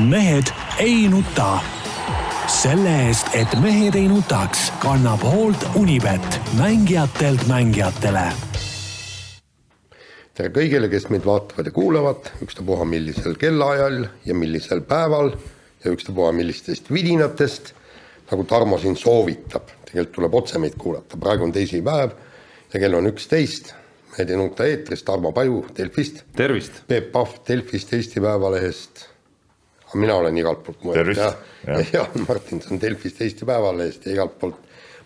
mehed ei nuta. selle eest, et mehed ei nutaks, kannab hoolt Unibet, mängijatelt mängijatele. tere kõigile, kes meid vaatavad ja kuulavad, ükstapuha millisel kellaajal ja millisel päeval ja ükstapuha millistest vidinatest, nagu Tarmo siin soovitab. tegelikult tuleb otse meid kuulata, praegu on teisipäev ja kell on üksteist. mehed ei nuta eetris, Tarmo Paju Delfist. tervist! Peep Pahv Delfist, Eesti Päevalehest mina olen igalt poolt mujalt ja, ja, ja Jaan Martinson Delfist, Eesti Päevalehest ja igalt poolt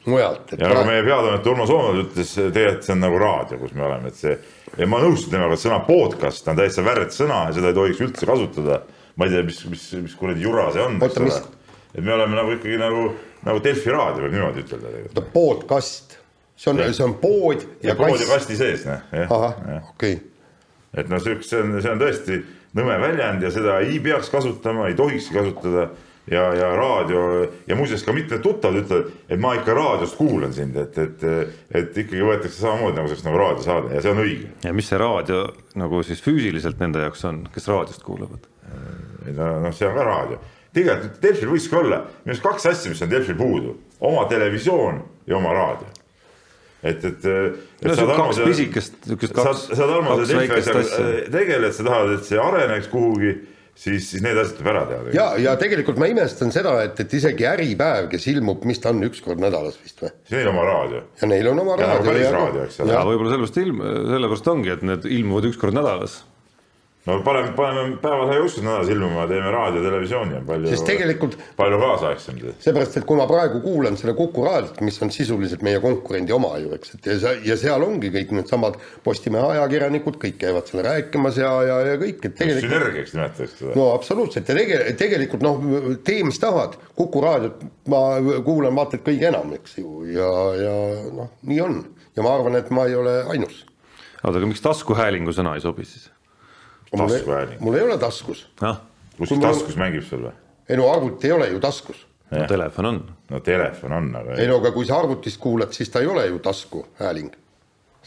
mujalt. ja nagu meie peatoimetaja Urmo Soomere ütles, tegelikult see on nagu raadio, kus me oleme, et see ja ma nõustun temaga, et sõna podcast on täitsa väärt sõna ja seda ei tohiks üldse kasutada. ma ei tea, mis, mis, mis kuradi jura see on, eks ole. et me oleme nagu ikkagi nagu, nagu Delfi raadio võib niimoodi ütelda. oota, podcast, see on, see on pood ja, ja pood ja kasti sees, noh. ahah, okei okay.. et noh, siukest, see on, see on tõesti nõme väljend ja seda ei peaks kasutama, ei tohikski kasutada. ja, ja raadio ja muuseas ka mitmed tuttavad ütlevad, et ma ikka raadiost kuulan sind, et, et, et ikkagi võetakse samamoodi nagu oleks nagu raadiosaade ja see on õige. ja mis see raadio nagu siis füüsiliselt nende jaoks on, kes raadiost kuulavad? noh, see on ka raadio tegelikult Delfil võiks ka olla minu arust kaks asja, mis on Delfil puudu, oma televisioon ja oma raadio et, et. No see on kaks pisikest, niisugust kaks, kaks väikest asja. tegeled, sa tahad, et see areneks kuhugi, siis, siis need asjad tuleb ära teha. ja, ja tegelikult ma imestan seda, et, et isegi Äripäev, kes ilmub, mis ta on, üks kord nädalas vist või? neil oma raadio. ja neil on oma ja raadio. päris raadio, eks ole. võib-olla sellepärast ilm, sellepärast ongi, et need ilmuvad üks kord nädalas no paneme, paneme päevalehe uksed nädalas ilmuma, teeme raadio, televisiooni on palju. sest tegelikult. palju kaasaegsem. seepärast, et kui ma praegu kuulan selle Kuku raadiot, mis on sisuliselt meie konkurendi oma ju, eks, et ja, ja seal ongi kõik needsamad Postimehe ajakirjanikud, kõik käivad seal rääkimas ja, ja, ja kõik, et tegelikult. sünergiaks nimetatakse seda. no absoluutselt ja tege-, tegelikult noh, tee, mis tahad, Kuku raadiot ma kuulan vaata et kõige enam, eks ju, ja, ja noh, nii on ja ma arvan, et ma ei ole ainus. oota, aga miks taskuhäälingu sõna ei sobi siis? Taskuhääling. mul ei ole taskus. kus taskus mul... mängib sul või? ei no arvuti ei ole ju taskus. no telefon on. no telefon on, aga. ei no aga kui sa arvutist kuulad, siis ta ei ole ju taskuhääling.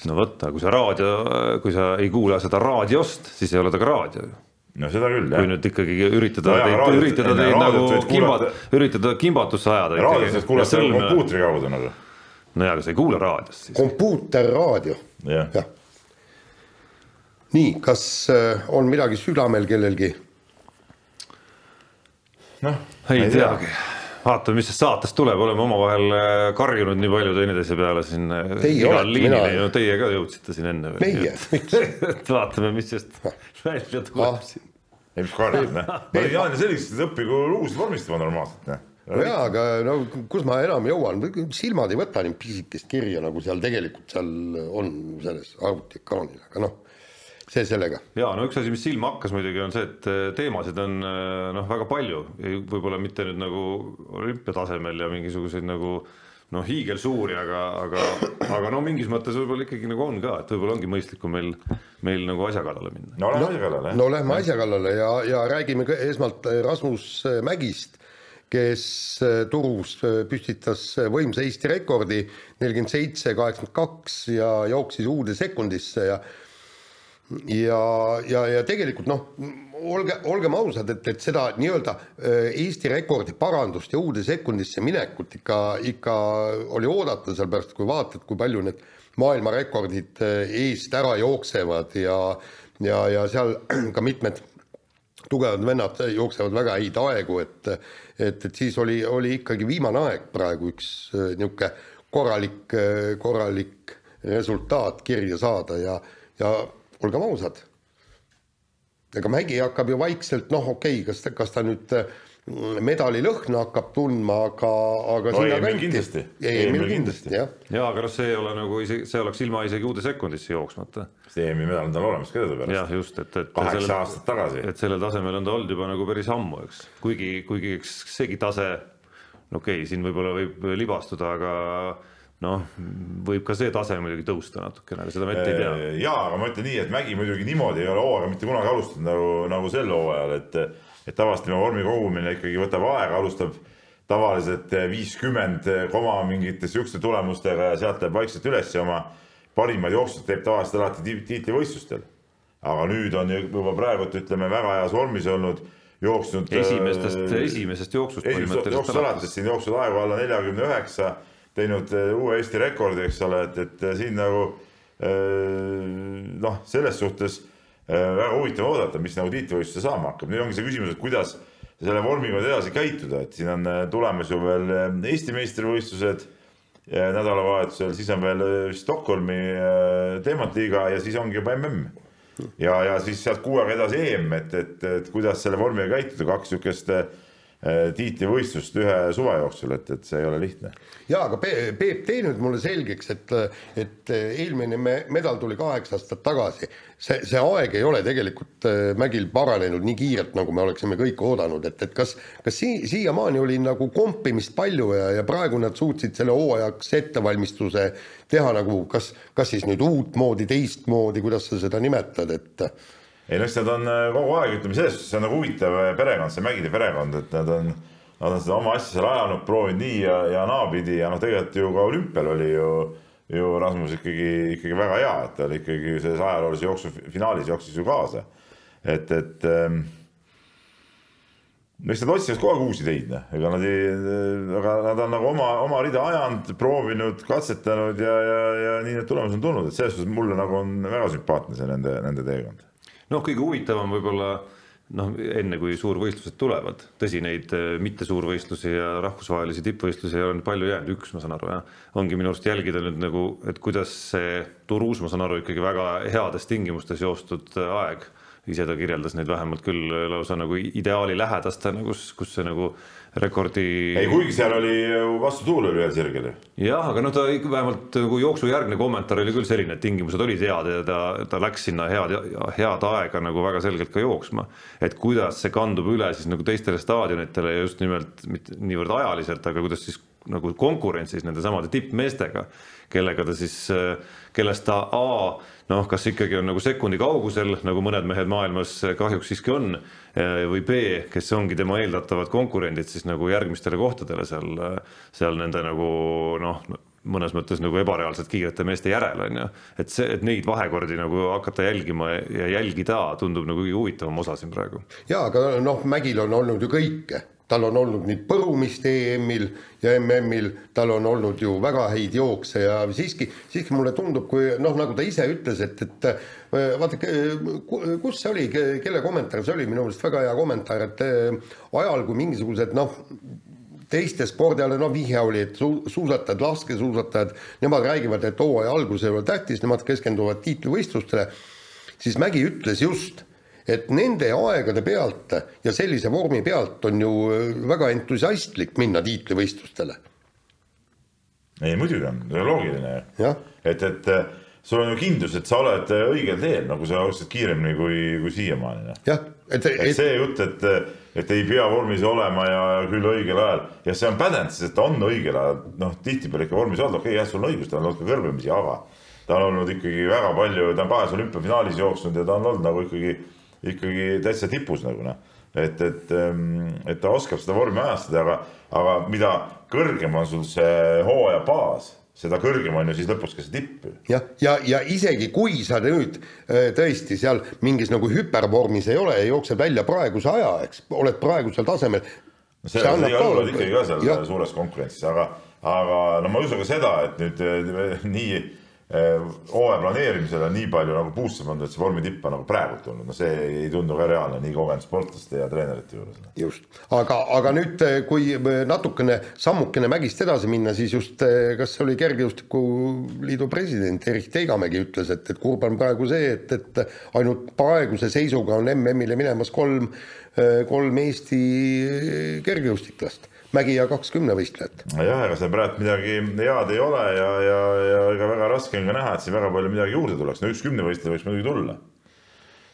no vot, aga kui sa raadio, kui sa ei kuula seda raadiost, siis ei ole ta ka raadio ju no seda küll, jah. kui nüüd ikkagi üritada no, teid, üritada teid nagu kimbat, üritada kimbatusse ajada. raadios saad kuulata kompuutri kaudu nagu. no jaa, aga sa ei kuula raadiost siis. kompuuterraadio ja., jah nii, kas äh, on midagi südamel kellelgi? noh, ei teagi tea. vaatame, mis sellest saatest tuleb, oleme omavahel äh, karjunud nii palju teineteise peale siin. Äh, teie olete, mina. no teie ka jõudsite siin enne. meie, miks? et vaatame, mis sellest välja tuleb ah. siin. ei, mis karjud, noh. ma olin Jaan selliseks, et õppigu lugusid vormistama normaalselt, noh no jaa, aga no kus ma enam jõuan, silmad ei võta nii pisikest kirja, nagu seal tegelikult seal on selles arvutiekraanil, aga noh see sellega. ja no üks asi, mis silma hakkas muidugi, on see, et äh, teemasid on äh, noh, väga palju, võib-olla mitte nüüd nagu olümpiatasemel ja mingisuguseid nagu noh, hiigelsuuri, aga, aga, aga no mingis mõttes võib-olla ikkagi nagu on ka, et võib-olla ongi mõistlikum meil, meil nagu asja kallale minna. no lähme no, asja kallale. no lähme asja kallale ja, ja räägime esmalt Rasmus Mägist, kes äh, Turus püstitas võimsa Eesti rekordi nelikümmend seitse, kaheksakümmend kaks ja jooksis uude sekundisse ja ja, ja, ja tegelikult noh, olge, olgem ausad, et, et seda nii-öelda äh, Eesti rekordi parandust ja uude sekundisse minekut ikka, ikka oli oodata, sellepärast kui vaatad, kui palju need maailmarekordid äh, eest ära jooksevad ja, ja, ja seal ka mitmed tugevad vennad jooksevad väga häid aegu, et, et, et siis oli, oli ikkagi viimane aeg praegu üks äh, niisugune korralik, korralik resultaat kirja saada ja, ja olgem ausad. ega Mägi hakkab ju vaikselt, noh, okei okay,, kas, kas ta nüüd mm, medali lõhna hakkab tundma, aga, aga no, sinna kanti. kindlasti. EM-il kindlasti, jah. jaa, aga noh, see ei ole nagu isegi, see oleks ilma isegi uude sekundisse jooksmata. sest EM-i medal on tal olemas ka teadupärast. jah, just, et, et. kaheksa aastat tagasi. et sellel tasemel on ta olnud juba nagu päris ammu, eks, kuigi, kuigi eks seegi tase, no okei okay,, siin võib-olla võib libastuda, aga noh, võib ka see tase muidugi tõusta natukene, aga seda me ette ei tea. ja, aga ma ütlen nii, et Mägi muidugi niimoodi ei ole hooaega mitte kunagi alustanud nagu, nagu sel hooajal, et, et tavaliselt tema vormi kogumine ikkagi võtab aega, alustab tavaliselt viiskümmend koma mingite sihukeste tulemustega ja sealt läheb vaikselt üles ja oma parimad jooksud teeb tavaliselt alati tiitlivõistlustel. aga nüüd on juba praegu, ütleme väga heas vormis olnud jooksnud. esimestest äh,, esimesest jooksust. esimesest jooksust alates siin jooksnud aegu alla neljakümne üheksa, teinud äh, uue Eesti rekordi, eks ole, et, et siin nagu äh, noh, selles suhtes väga huvitav oodata, mis nagu tiitlivõistluse saama hakkab, nüüd ongi see küsimus, et kuidas selle vormiga edasi käituda, et siin on tulemas ju veel Eesti meistrivõistlused nädalavahetusel, siis on veel Stockholmi teemantliiga ja siis ongi juba mm. ja, ja siis sealt kuu aega edasi EM, et, et, et kuidas selle vormiga käituda, kaks niisugust tiitlivõistlust ühe suve jooksul, et, et see ei ole lihtne. jaa, aga Peep, tee nüüd mulle selgeks, et, et eelmine medal tuli kaheksa aastat tagasi see, see aeg ei ole tegelikult äh, Mägil paranenud nii kiirelt, nagu me oleksime kõik oodanud, et, et kas, kas sii-, siiamaani oli nagu kompimist palju ja, ja praegu nad suutsid selle hooajaks ettevalmistuse teha nagu kas, kas siis nüüd uutmoodi, teistmoodi, kuidas sa seda nimetad, et ei no eks nad on äh, kogu aeg, ütleme selles suhtes, see on nagu huvitav äh, perekond, see Mägide perekond, et nad on, nad on seda oma asja seal ajanud, proovinud nii ja, ja naapidi ja noh, tegelikult ju ka olümpial oli ju ju Rasmus ikkagi, ikkagi väga hea, et ta oli ikkagi selles ajaloolises jooksu finaalis jooksis ju kaasa. et, et ähm, eks nad otsivad kogu aeg uusi teid, noh, ega nad ei, aga nad on nagu oma, oma rida ajanud, proovinud, katsetanud ja, ja, ja nii need tulemused on tulnud, et selles suhtes mulle nagu on väga sümpaatne see nende, nende teekond. Noh, kõige huvitavam võib-olla noh, enne kui suurvõistlused tulevad, tõsi, neid äh, mittesuurvõistlusi ja rahvusvahelisi tippvõistlusi on palju jäänud, üks, ma saan aru, jah. ongi minu arust jälgida nüüd nagu, et kuidas see Turuus, ma saan aru, ikkagi väga heades tingimustes joostud äh, aeg ise ta kirjeldas neid vähemalt küll lausa nagu ideaali lähedastena, kus, kus see nagu rekordi. ei, kuigi seal oli ju vastutuul oli ühel sirgel ju. jah, aga noh, ta vähemalt nagu jooksujärgne kommentaar oli küll selline, et tingimused olid head ja ta, ta läks sinna head, head aega nagu väga selgelt ka jooksma. et kuidas see kandub üle siis nagu teistele staadionitele ja just nimelt mitte niivõrd ajaliselt, aga kuidas siis nagu konkurentsis nende samade tippmeestega, kellega ta siis, kellest ta A noh, kas ikkagi on nagu sekundi kaugusel, nagu mõned mehed maailmas kahjuks siiski on, või B, kes ongi tema eeldatavad konkurendid siis nagu järgmistele kohtadele seal, seal nende nagu noh, mõnes mõttes nagu ebareaalselt kiirete meeste järel on ju. et see, et neid vahekordi nagu hakata jälgima ja jälgida, tundub nagu kõige huvitavam osa siin praegu. ja aga noh, Mägil on olnud ju kõike tal on olnud nüüd põrumist EM-il ja MM-il, tal on olnud ju väga häid jookse ja siiski, siiski mulle tundub, kui noh, nagu ta ise ütles, et, et äh, vaata, kus see oli, kelle kommentaar see oli, minu meelest väga hea kommentaar, et äh, ajal, kui mingisugused noh, teiste spordiala, no vihje oli, et su-, suusatajad, laskesuusatajad, nemad räägivad, et hooaja algus ei ole tähtis, nemad keskenduvad tiitlivõistlustele, siis Mägi ütles just et nende aegade pealt ja sellise vormi pealt on ju äh, väga entusiastlik minna tiitlivõistlustele. ei muidugi on, see on loogiline ju. et, et äh, sul on ju kindlus, et sa oled äh, õigel teel, nagu sa jooksid kiiremini kui, kui siiamaani. Noh. jah, et, et, et see jutt, et, et ei pea vormis olema ja küll õigel ajal ja see on pädenud, sest ta on õigel ajal, noh, tihtipeale ikka vormis olnud, okei okay,, jah, sul on õigus, tal on olnud ka kõrbemisi, aga ta on olnud ikkagi väga palju, ta on kahes olümpiafinaalis jooksnud ja ta on olnud nagu ikkagi ikkagi täitsa tipus nagu noh. et, et, ähm, et ta oskab seda vormi ajastada, aga, aga mida kõrgem on sul see hooaja baas seda kõrgem on ju siis lõpuks ka see tipp. jah, ja, ja, ja isegi kui sa nüüd äh, tõesti seal mingis nagu hüpervormis ei ole ja jooksed välja praeguse aja, eks, oled praegusel tasemel. no see, see igal juhul ikkagi ka seal ja. suures konkurentsis, aga, aga no ma ei usu ka seda, et nüüd äh, nii hooaja planeerimisel on nii palju nagu puusse pandud, et see vormi tipp on nagu praegu tulnud, no see ei tundu ka reaalne nii kogenud sportlaste ja treenerite juures. just, aga, aga nüüd, äh, kui natukene sammukene mägist edasi minna, siis just äh, kas see oli Kergejõustikuliidu president Erik Teigamägi ütles, et, et kurb on praegu see, et, et ainult praeguse seisuga on MM-ile minemas kolm, kolm Eesti kergejõustiklast Mägi ja kaks kümnevõistlejat. jah, ega seal praegu midagi head ei ole ja, ja, ja ega väga raske on ka näha, et siin väga palju midagi juurde tuleks, no üks kümnevõistleja võiks muidugi tulla.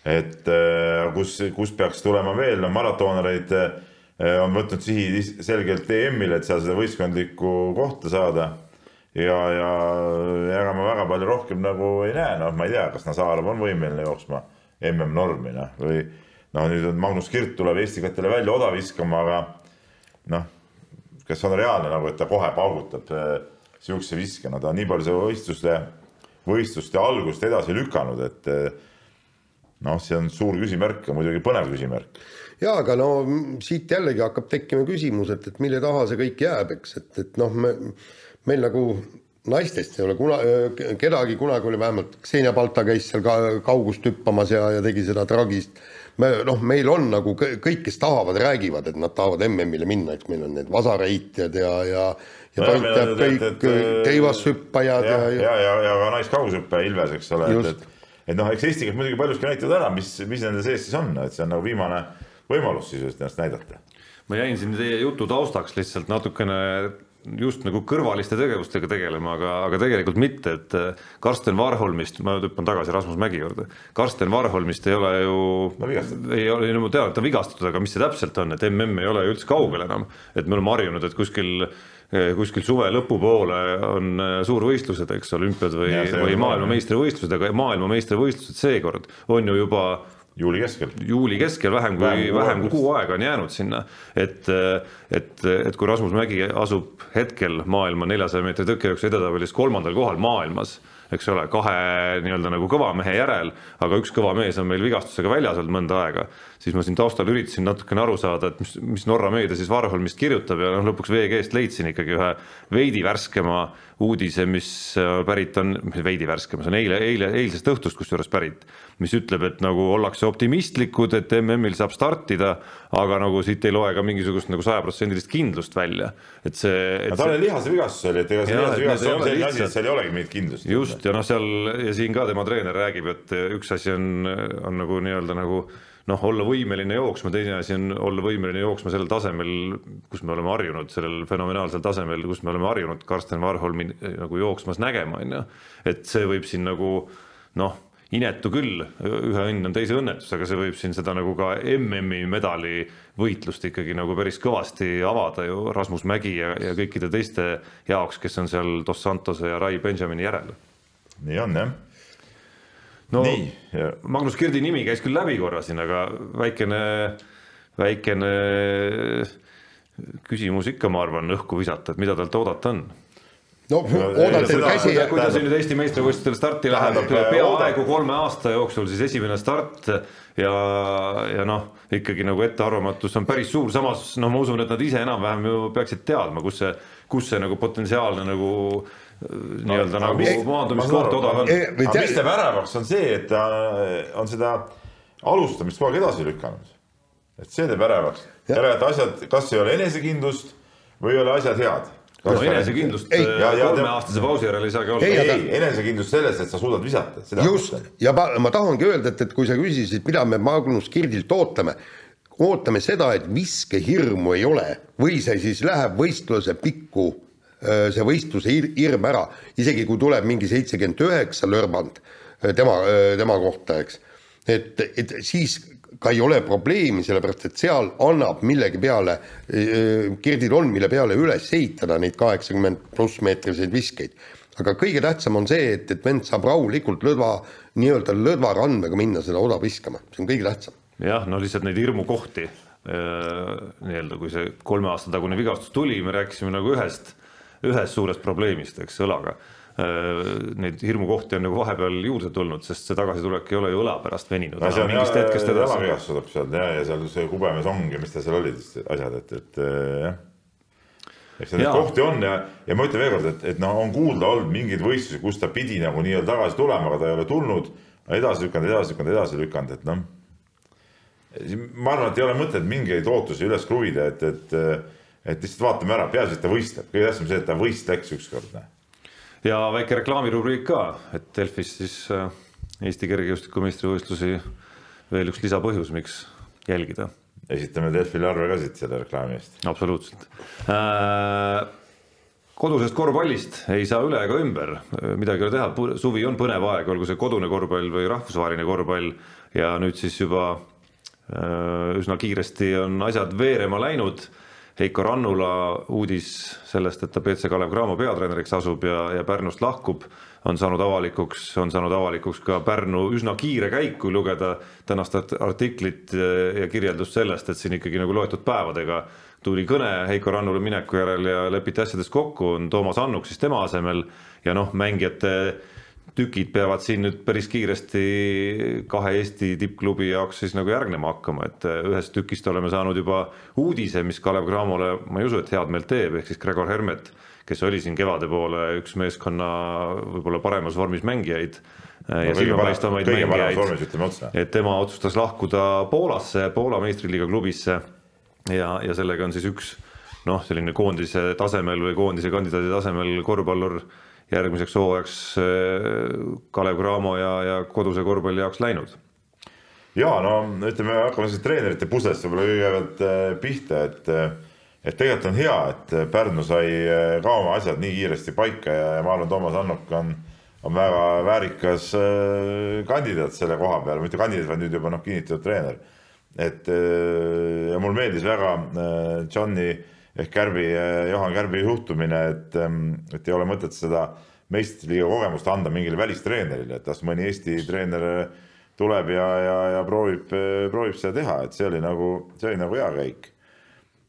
et äh, kus, kus peaks tulema veel, no maratoonereid äh, on võtnud sihi selgelt EM-ile, et seal seda võistkondlikku kohta saada. ja, ja ega ma väga palju rohkem nagu ei näe, noh, ma ei tea, kas Nazarov on võimeline jooksma MM-normi, noh, või noh, nüüd on Magnus Kirt tuleb Eesti katele välja oda viskama, aga noh kas on reaalne nagu, et ta kohe paugutab sihukese viskena, ta on nii palju seda võistluste, võistluste algust edasi lükanud, et noh, see on suur küsimärk ja muidugi põnev küsimärk. jaa, aga no siit jällegi hakkab tekkima küsimus, et, et mille taha see kõik jääb, eks, et, et noh, me, meil nagu naistest ei ole kuna, kedagi, kunagi oli vähemalt, Xenia Balta käis seal ka kaugust hüppamas ja, ja tegi seda tragist. Me noh, meil on nagu kõik, kes tahavad, räägivad, et nad tahavad MM-ile minna, eks meil on need vasareitjad ja, ja ja No Tont teab kõik et, teivashüppajad ja, ja, ja, ja, ja, ja ka naiskaugushüppaja Ilves, eks ole, et, et, et noh, eks Eesti käib muidugi paljuski näitavad ära, mis, mis nende sees siis on, et see on nagu viimane võimalus sisuliselt ennast näidata. ma jäin siin teie jutu taustaks lihtsalt natukene just nagu kõrvaliste tegevustega tegelema, aga, aga tegelikult mitte, et äh, Karsten Varholmist, ma hüppan tagasi Rasmus Mägi juurde, Karsten Varholmist ei ole ju ei ole, no ma tean, et ta on vigastatud, aga mis see täpselt on, et mm ei ole ju üldse kaugel enam, et me oleme harjunud, et kuskil kuskil suve lõpupoole on äh, suurvõistlused, eks, olümpiad või, või maailmameistrivõistlused, aga maailmameistrivõistlused seekord on ju juba juuli keskel. juuli keskel vähem kui, Vähem kui vähem kui kuu kuu aega on jäänud sinna. et, et, et kui Rasmus Mägi asub hetkel maailma neljasaja meetri tõkkejooksu edetabelis kolmandal kohal maailmas, eks ole, kahe nii-öelda nagu kõva mehe järel, aga üks kõva mees on meil vigastusega väljas olnud mõnda aega, siis ma siin taustal üritasin natukene aru saada, et mis, mis Norra meedia siis Varholmist kirjutab ja noh, lõpuks VG-st leidsin ikkagi ühe veidi värskema uudise, mis äh, pärit on, veidi värskem, see on eile, eile, eilsest õhtust kusjuures pärit, mis ütleb, et nagu ollakse optimistlikud, et MM-il saab startida, aga nagu siit ei loe ka mingisugust nagu sajaprotsendilist kindlust välja, et see, et tal see oli lihase vigastus oli, et ega see lihase vigastus ei on selline asi, et seal ei olegi mingit kindlust. just ja noh, seal ja siin ka tema treener räägib, et üks asi on, on nagu nii-öelda nagu noh, olla võimeline jooksma, teine asi on olla võimeline jooksma sellel tasemel, kus me oleme harjunud, sellel fenomenaalsel tasemel, kus me oleme harjunud Karsten Varholmi nagu jooksmas nägema, on ju. et see võib siin nagu noh, inetu küll, ühe õnn on teise õnnetus, aga see võib siin seda nagu ka MM-i medali võitlust ikkagi nagu päris kõvasti avada ju Rasmus Mägi ja, ja kõikide teiste jaoks, kes on seal Dos Santose ja Rai Benjamini järel nii on jah. No nii, ja Magnus Kirdi nimi käis küll läbi korra siin, aga väikene, väikene küsimus ikka, ma arvan, õhku visata, et mida talt oodata on? no oodata, et seda- käsi kui ta siin nüüd Eesti meistrivõistlustel starti läheb Tähendab, peaaegu kolme aasta jooksul, siis esimene start ja, ja noh, ikkagi nagu ettearvamatus on päris suur, samas noh, ma usun, et nad ise enam-vähem ju peaksid teadma, kus see, kus see nagu potentsiaalne nagu äh, nii-öelda aga nagu mis- maandumiskoht odav on. Või aga mis teeb väravaks, on see, et ta on seda alustamist kogu aeg edasi lükanud. et see teeb väravaks. järelikult asjad, kas ei ole enesekindlust või ei ole asjad head. no enesekindlust Ei, äh, ja- ja- kolmeaastase pausi järel ei saagi olla. Ei, ei, aga- enesekindlust selles, et sa suudad visata. just ja ma, ma tahangi öelda, et, et kui sa küsisid, mida me Magnus Kirdilt ootame, ootame seda, et viskehirmu ei ole või see siis läheb võistluse pikku, see võistluse hir- hirm ära, isegi kui tuleb mingi seitsekümmend üheksa lörband öö, tema, tema kohta, eks. et, et siis ka ei ole probleemi, sellepärast et seal annab millegi peale, Kirdil on, mille peale üles ehitada neid kaheksakümmend pluss meetriseid viskeid aga kõige tähtsam on see, et, et vend saab rahulikult lõdva, nii-öelda lõdva randmega minna seda oda viskama, see on kõige tähtsam. jah, no lihtsalt neid hirmukohti nii-öelda, kui see kolme aasta tagune vigastus tuli, me rääkisime nagu ühest, ühest suurest probleemist, eks, õlaga. Neid hirmukohti on nagu vahepeal juurde tulnud, sest see tagasitulek ei ole ju õla pärast veninud. no see on mingist hetkest edasi. jalavigastus tuleb sealt ja, ja seal see kubemes ongi, mis ta seal olid, asjad, et, et jah. eks neid kohti on ja, ja ma ütlen veelkord, et, et noh, on kuulda olnud mingeid võistlusi, kus ta pidi nagu nii-öelda tagasi tulema, aga ta ei ole tulnud. edasi lükanud, edasi lükanud, edasi lükanud, et noh. ma arvan, et ei ole mõtet mingeid ootusi üles kruvida, et, et, et lihtsalt vaatame ära, peaasi, et ta võistleb, kõige tähtsam see, et ta võistleks ükskord noh. ja väike reklaamirubriik ka, et Delfis siis äh, Eesti kergejõustiku meistrivõistlusi veel üks lisapõhjus, miks jälgida esitame Delfile arve ka siit selle reklaami eest. absoluutselt äh,. kodusest korvpallist ei saa üle ega ümber, midagi ei ole teha, suvi on põnev aeg, olgu see kodune korvpall või rahvusvaheline korvpall ja nüüd siis juba äh, üsna kiiresti on asjad veerema läinud. Heiko Rannula uudis sellest, et ta BC Kalev Cramo peatreeneriks asub ja, ja Pärnust lahkub, on saanud avalikuks, on saanud avalikuks ka Pärnu üsna kiire käik, kui lugeda tänast art- artiklit ja kirjeldust sellest, et siin ikkagi nagu loetud päevadega tuli kõne Heiko Rannula mineku järel ja lepiti asjades kokku, on Toomas Annuk siis tema asemel ja noh, mängijate tükid peavad siin nüüd päris kiiresti kahe Eesti tippklubi jaoks siis nagu järgnema hakkama, et ühest tükist oleme saanud juba uudise, mis Kalev Cramole, ma ei usu, et head meelt teeb, ehk siis Gregor Hermet, kes oli siin kevade poole üks meeskonna võib-olla paremas vormis mängijaid ja no, silmapaistvamaid mängijaid, et tema otsustas lahkuda Poolasse, Poola meistriliiga klubisse ja, ja sellega on siis üks noh, selline koondise tasemel või koondise kandidaadi tasemel korvpallur järgmiseks hooajaks äh, Kalev Cramo ja, ja koduse korvpalli jaoks läinud. ja no ütleme, hakkame siis treenerite puslest võib-olla kõigepealt äh, pihta, et et tegelikult on hea, et Pärnu sai äh, ka oma asjad nii kiiresti paika ja, ja ma arvan, Toomas Annok on, on väga väärikas kandidaat selle koha peale, mitte kandidaat, vaid nüüd juba noh, kinnitatud treener. et ja mulle meeldis väga Johni äh, ehk Kärbi, Juhan Kärbi juhtumine, et, ähm, et ei ole mõtet seda meistriliiga kogemust anda mingile välistreenerile, et las mõni Eesti treener tuleb ja, ja, ja proovib, proovib seda teha, et see oli nagu, see oli nagu hea käik.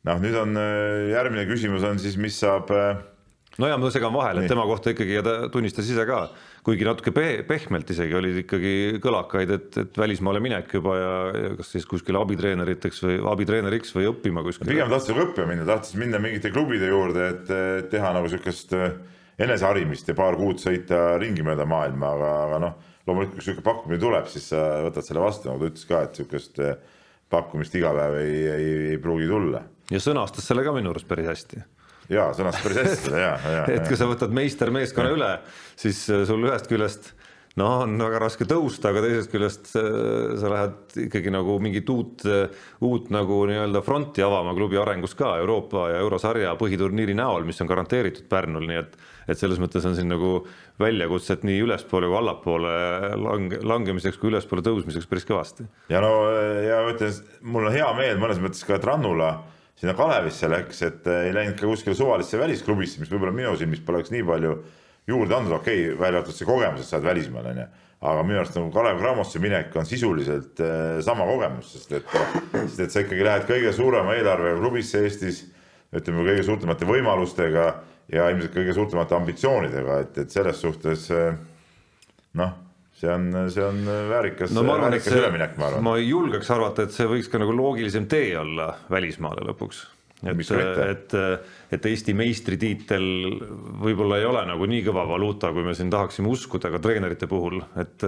noh, nüüd on järgmine küsimus on siis, mis saab. No ja ma segan vahele, et tema kohta ikkagi ja ta tunnistas ise ka kuigi natuke pe pehmelt isegi olid ikkagi kõlakaid, et, et välismaale minek juba ja, ja kas siis kuskile abitreeneriteks või abitreeneriks või õppima kuskile. pigem tahtis õppima minna, tahtis minna mingite klubide juurde, et teha nagu sihukest äh, eneseharimist ja paar kuud sõita ringi mööda maailma, aga, aga noh, loomulikult kui sihuke pakkumine tuleb, siis sa võtad selle vastu, nagu ta ütles ka, et sihukest äh, pakkumist iga päev ei, ei, ei pruugi tulla. ja sõnastas selle ka minu arust päris hästi jaa, sõnastas päris hästi jaa, jaa. et kui sa võtad meistermeeskonna üle, siis äh, sul ühest küljest noh, on väga raske tõusta, aga teisest küljest äh, sa lähed ikkagi nagu mingit uut, äh, uut nagu nii-öelda fronti avama klubi arengus ka Euroopa ja eurosarja põhiturniiri näol, mis on garanteeritud Pärnul, nii et et selles mõttes on siin nagu väljakutset nii ülespoole kui allapoole lange, langemiseks kui ülespoole tõusmiseks päris kõvasti. ja no ja ma ütlen, mul on hea meel mõnes mõttes ka, et Rannula sinna Kalevisse läks, et ei läinud ka kuskile suvalisse välisklubisse, mis võib-olla minu silmis poleks nii palju juurde andnud, okei okay,, välja arvatud see kogemus, et sa oled välismaal, onju. aga minu arust nagu Kalev Cramosse minek on sisuliselt äh, sama kogemus, sest et, sest et sa ikkagi lähed kõige suurema eelarvega klubisse Eestis, ütleme kõige suurtemate võimalustega ja ilmselt kõige suurtemate ambitsioonidega, et, et selles suhtes äh, noh see on, see on väärikas no,, väärikas üleminek, ma arvan. ma julgeks arvata, et see võiks ka nagu loogilisem tee olla välismaale lõpuks. et, et, et Eesti meistritiitel võib-olla ei ole nagu nii kõva valuuta, kui me siin tahaksime uskuda ka treenerite puhul, et,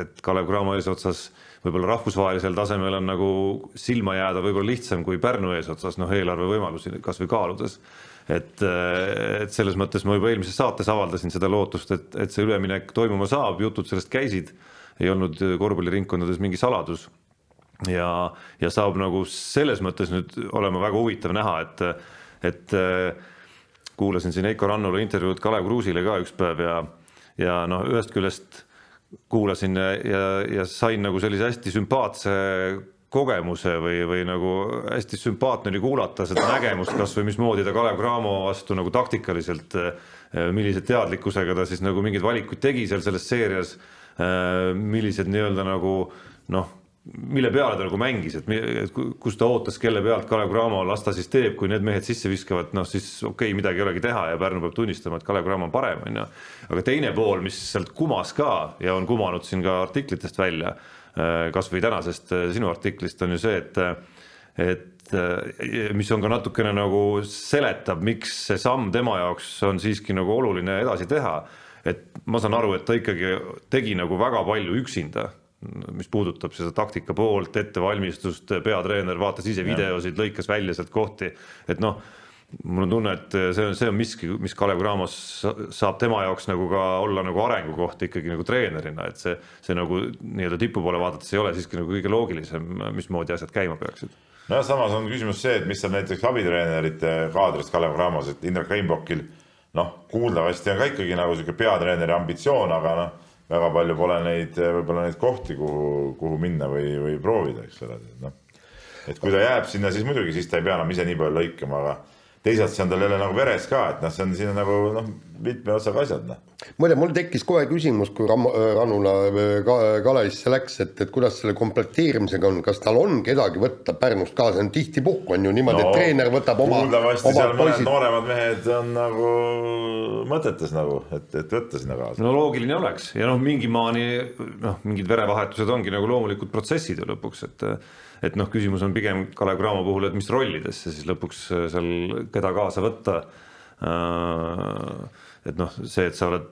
et Kalev Cramo eesotsas võib-olla rahvusvahelisel tasemel on nagu silma jääda võib-olla lihtsam kui Pärnu eesotsas, noh, eelarve võimalusi kasvõi kaaludes et, et selles mõttes ma juba eelmises saates avaldasin seda lootust, et, et see üleminek toimuma saab, jutud sellest käisid, ei olnud korvpalliringkondades mingi saladus. ja, ja saab nagu selles mõttes nüüd olema väga huvitav näha, et, et kuulasin siin Heiko Rannula intervjuud Kalev Kruusile ka üks päev ja, ja noh, ühest küljest kuulasin ja, ja, ja sain nagu sellise hästi sümpaatse kogemuse või, või nagu hästi sümpaatne oli kuulata seda nägemust kasvõi mismoodi ta Kalev Cramo vastu nagu taktikaliselt, eh, millise teadlikkusega ta siis nagu mingeid valikuid tegi seal selles seerias, eh, millised nii-öelda nagu noh, mille peale ta nagu mängis, et kus ta ootas, kelle pealt Kalev Cramo las ta siis teeb, kui need mehed sisse viskavad, noh siis okei okay,, midagi ei olegi teha ja Pärnu peab tunnistama, et Kalev Cramo on parem, on ju. aga teine pool, mis sealt kumas ka ja on kumanud siin ka artiklitest välja Äh, kasvõi tänasest äh, sinu artiklist on ju see, et, et äh, mis on ka natukene nagu seletab, miks see samm tema jaoks on siiski nagu oluline edasi teha. et ma saan aru, et ta ikkagi tegi nagu väga palju üksinda, mis puudutab seda taktika poolt, ettevalmistust, peatreener vaatas ise videosid, lõikas välja sealt kohti, et noh mul on tunne, et see on, see on miski, mis Kalev Cramos saab tema jaoks nagu ka olla nagu arengukoht ikkagi nagu treenerina, et see, see nagu nii-öelda tipu poole vaadates ei ole siiski nagu kõige loogilisem, mismoodi asjad käima peaksid. nojah, samas on küsimus see, et mis on näiteks abitreenerite kaadrist Kalev Cramos, et Indrek Reinbokil noh, kuuldavasti on ka ikkagi nagu sihuke peatreeneri ambitsioon, aga noh, väga palju pole neid, võib-olla neid kohti, kuhu, kuhu minna või, või proovida, eks ole, noh. et kui ta jääb sinna, siis muidugi, siis ta ei pea enam ise nii palju lõikama, aga teisalt see on tal jälle nagu veres ka, et noh, see on, siin nagu noh, mitme otsaga asjad, noh. muide, mul tekkis kohe küsimus, kui Ram-, Ranula ka, Kalevisse läks, et, et kuidas selle komplekteerimisega on, kas tal on kedagi võtta Pärnust kaasa, tihtipuhku on ju niimoodi no,, et treener võtab oma, kuuldavasti seal mõned nooremad mehed on nagu mõtetes nagu, et, et võtta sinna kaasa. no loogiline oleks ja noh, mingi maani noh, mingid verevahetused ongi nagu loomulikud protsessid ju lõpuks, et et noh, küsimus on pigem Kalev Cramo puhul, et mis rollidesse siis lõpuks seal, keda kaasa võtta. Äh, et noh, see, et sa oled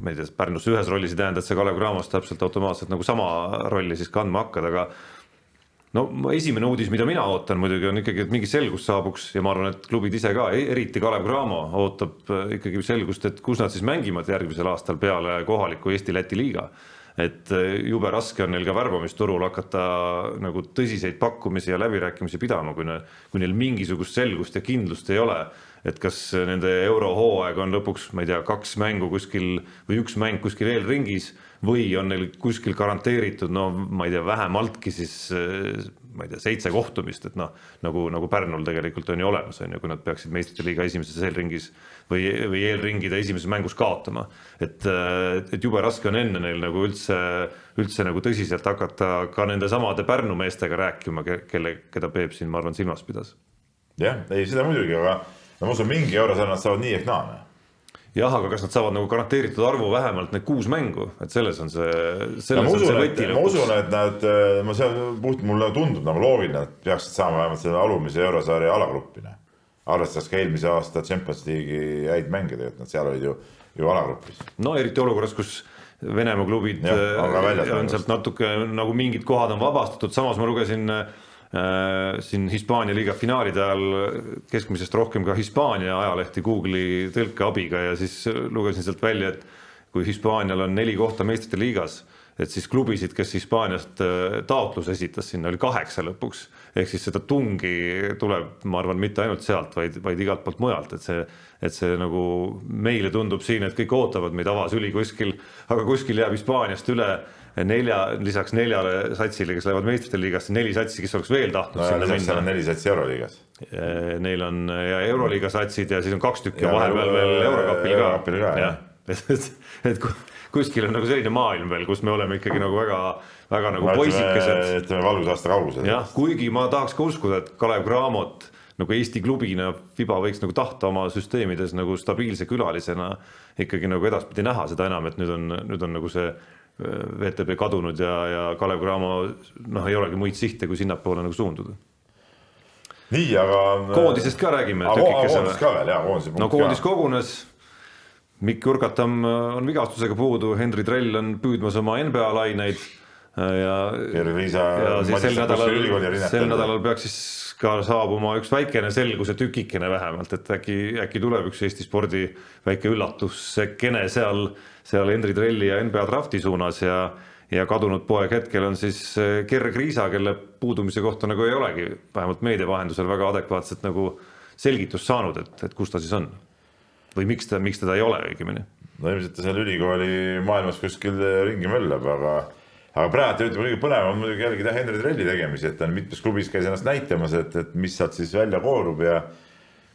ma ei tea, Pärnus ühes rollis ei tähenda, et sa Kalev Cramos täpselt automaatselt nagu sama rolli siis kandma hakkad, aga no esimene uudis, mida mina ootan muidugi on ikkagi, et mingi selgus saabuks ja ma arvan, et klubid ise ka, e-, eriti Kalev Cramo ootab ikkagi selgust, et kus nad siis mängivad järgmisel aastal peale kohaliku Eesti-Läti liiga. Et äh, jube raske on neil ka värbamisturul hakata nagu tõsiseid pakkumisi ja läbirääkimisi pidama, kui ne, kui neil mingisugust selgust ja kindlust ei ole, et kas nende eurohooaeg on lõpuks, ma ei tea, kaks mängu kuskil või üks mäng kuskil eelringis või on neil kuskil garanteeritud, no ma ei tea, vähemaltki siis ma ei tea, seitse kohtumist, et noh, nagu, nagu Pärnul tegelikult on ju olemas, on ju, kui nad peaksid meistrite liiga esimeses eelringis või, või eelringide esimeses mängus kaotama. et, et jube raske on enne neil nagu üldse, üldse nagu tõsiselt hakata ka nende samade Pärnu meestega rääkima, kelle, keda Peep siin, ma arvan, silmas pidas. jah, ei seda muidugi, aga no ma usun, mingi eurosarja nad saavad nii ehk naa noh jah, aga kas nad saavad nagu garanteeritud arvu vähemalt need kuus mängu, et selles on see, selles on see võti lõpuks. ma usun, et nad, ma see puht mulle tundub nagu loogiline, et peaksid saama vähemalt selle alumise eurosarja alagruppi. Noh. arvestades ka eelmise aasta Champions League'i häid mänge tegelikult, nad seal olid ju, ju alagrupis. no eriti olukorras, kus Venemaa klubid ja, äh, on sealt natuke nagu mingid kohad on vabastatud, samas ma lugesin Äh, siin Hispaania liiga finaalide ajal keskmisest rohkem ka Hispaania ajalehti Google'i tõlke abiga ja siis lugesin sealt välja, et kui Hispaanial on neli kohta meistrite liigas, et siis klubisid, kes Hispaaniast äh, taotluse esitas, sinna oli kaheksa lõpuks. ehk siis seda tungi tuleb, ma arvan, mitte ainult sealt, vaid, vaid igalt poolt mujalt, et see, et see nagu meile tundub siin, et kõik ootavad meid avasüli kuskil, aga kuskil jääb Hispaaniast üle nelja, lisaks neljale satsile, kes lähevad meistrite liigasse, neli satsi, kes oleks veel tahtnud no, sinna minna. neli satsi Euroliigas. Neil on ja Euroliiga satsid ja siis on kaks tükki vahepeal veel Eurokapil ka. ka, jah. et, et kuskil on nagu selline maailm veel, kus me oleme ikkagi nagu väga, väga nagu poisikesed. ütleme valgusaasta kaugusel. jah, kuigi ma tahaks ka uskuda, et Kalev Cramot nagu Eesti klubina Fiba võiks nagu tahta oma süsteemides nagu stabiilse külalisena ikkagi nagu edaspidi näha, seda enam, et nüüd on, nüüd on nagu see VTB kadunud ja, ja Kalev Cramo noh, ei olegi muid sihte, kui sinnapoole nagu suunduda. nii, aga. koondisest ka räägime. koondist ka veel, jaa, koondise no koondis ka. kogunes. Mikk Urgatam on vigastusega puudu, Henri Trell on püüdmas oma NBA laineid ja. Ja siis sel nädalal, sel nädalal peaks siis ka saabuma üks väikene selguse tükikene vähemalt, et äkki, äkki tuleb üks Eesti spordi väike üllatusekene seal seal Henri Trelli ja NBA drafti suunas ja ja kadunud poeg hetkel on siis eh, Gerg Riisa, kelle puudumise kohta nagu ei olegi vähemalt meedia vahendusel väga adekvaatset nagu selgitust saanud, et, et kus ta siis on. või miks ta, miks teda ei ole õigemini? no ilmselt ta seal ülikooli maailmas kuskil ringi möllab, aga aga praegu ütleme kõige põnevam on muidugi jälgida Henri Trelli tegemisi, et ta on mitmes klubis käis ennast näitamas, et, et mis sealt siis välja koorub ja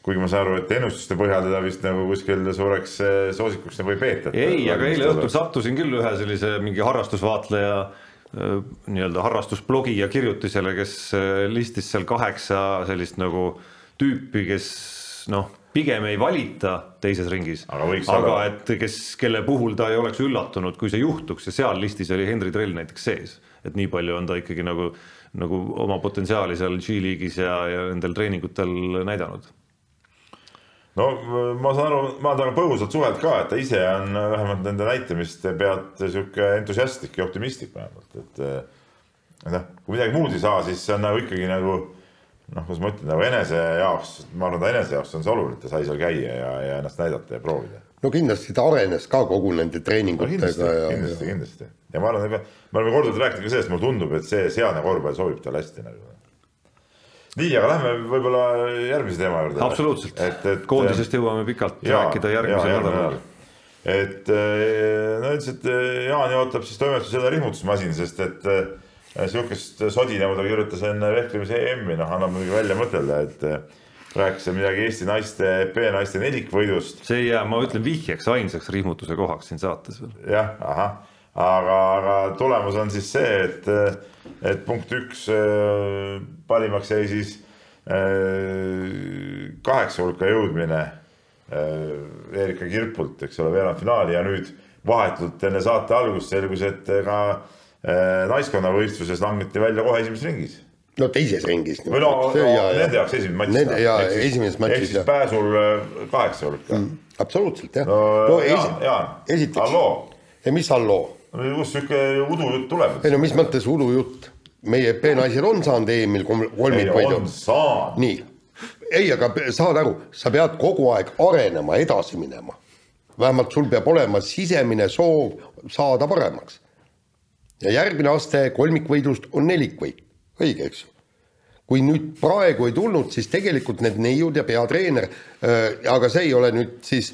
kuigi ma saan aru, et ennustuste põhjal teda vist nagu kuskil suureks eh, soosikuks nagu ei peeta. ei, aga eile õhtul sattusin küll ühe sellise mingi harrastusvaatleja eh, nii-öelda harrastusblogija kirjutisele, kes eh, listis seal kaheksa sellist nagu tüüpi, kes noh, pigem ei valita teises ringis, aga, aga et kes, kelle puhul ta ei oleks üllatunud, kui see juhtuks ja seal listis oli Henri Trell näiteks sees, et nii palju on ta ikkagi nagu, nagu oma potentsiaali seal G-liigis ja, ja nendel treeningutel näidanud. No ma saan aru, ma olen temaga põgusalt suhelnud ka, et ta ise on vähemalt nende näitamiste pealt sihuke entusiastlik ja optimistlik vähemalt, et noh, kui midagi muud ei saa, siis see on nagu ikkagi nagu noh, kuidas ma ütlen, nagu enese jaoks, ma arvan, ta enese jaoks on see oluline, et ta sai seal käia ja, ja ennast näidata ja proovida. no kindlasti ta arenes ka kogu nende treeningutega no, kindlasti, ja. kindlasti, kindlasti ja ma arvan, et me oleme korduvalt rääkinud ka sellest, mulle tundub, et see sealne korvpall sobib talle hästi nagu nii, aga lähme võib-olla järgmise teema juurde. absoluutselt, koondisest jõuame pikalt ja, rääkida järgmisel nädalal. et eh, no üldiselt eh, Jaani ootab siis toimetuses jälle rihmutusmasin, sest et sihukest sodi, nagu ta kirjutas enne vehklemise EM-i, noh, annab muidugi välja mõtelda, et rääkis midagi Eesti naiste, EP-naiste nelikvõidust. see ei jää, ma ütlen vihjeks ainsaks rihmutuse kohaks siin saates veel. jah, ahah, aga, aga tulemus on siis see, et, et punkt üks parimaks jäi siis kaheksa hulka jõudmine Erika Kirpult, eks ole, veerandfinaali ja nüüd vahetult enne saate algust selgus, et ka naiskonnavõistluses langeti välja kohe esimeses ringis no teises ringis. või no, no ja, nende jaoks esimene matš. Nende ja esimeses matšis. ehk siis pääsul kaheksa hulka mm,. absoluutselt jah. no, no Jaan, Jaan, esiteks. halloo. ja mis halloo? kust sihuke udujutt tuleb? ei no mis mõttes udujutt? meie B-naised on saanud EM-il kolmikvõidu. nii, ei, aga saad aru, sa pead kogu aeg arenema, edasi minema. vähemalt sul peab olema sisemine soov saada paremaks. Ja järgmine aste kolmikvõidust on nelikvõit õige, eks ju. kui nüüd praegu ei tulnud, siis tegelikult need neiud ja peatreener äh,, aga see ei ole nüüd siis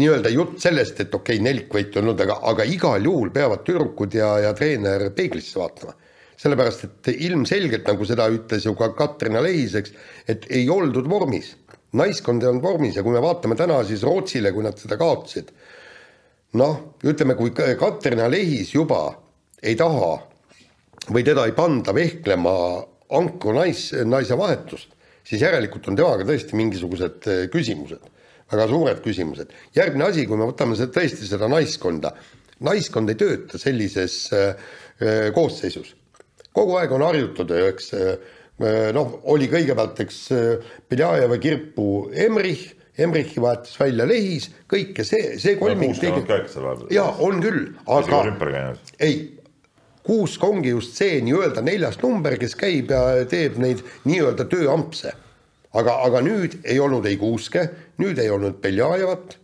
nii-öelda jutt sellest, et okei okay,, nelikvõit on olnud, aga, aga igal juhul peavad tüdrukud ja, ja treener peeglisse vaatama. sellepärast, et ilmselgelt, nagu seda ütles ju ka Katrina Lehis, eks, et ei oldud vormis. naiskond ei olnud vormis ja kui me vaatame täna siis Rootsile, kui nad seda kaotasid, noh, ütleme, kui Katrina Lehis juba ei taha või teda ei panda vehklema ankru nais, naise vahetust, siis järelikult on temaga tõesti mingisugused eh, küsimused, väga suured küsimused. järgmine asi, kui me võtame seda, tõesti seda naiskonda, naiskond ei tööta sellises äh, koosseisus. kogu aeg on harjutatud, eks äh, noh, oli kõigepealt, eks Beljajeva kirpu Emrich, Emrichi vahetas välja Lehis, kõik ja see, see kolmik tegi. jaa, on küll, aga ei kuusk ongi just see nii-öelda neljas number, kes käib ja teeb neid nii-öelda tööampse. aga, aga nüüd ei olnud ei Kuuske, nüüd ei olnud Beljajevat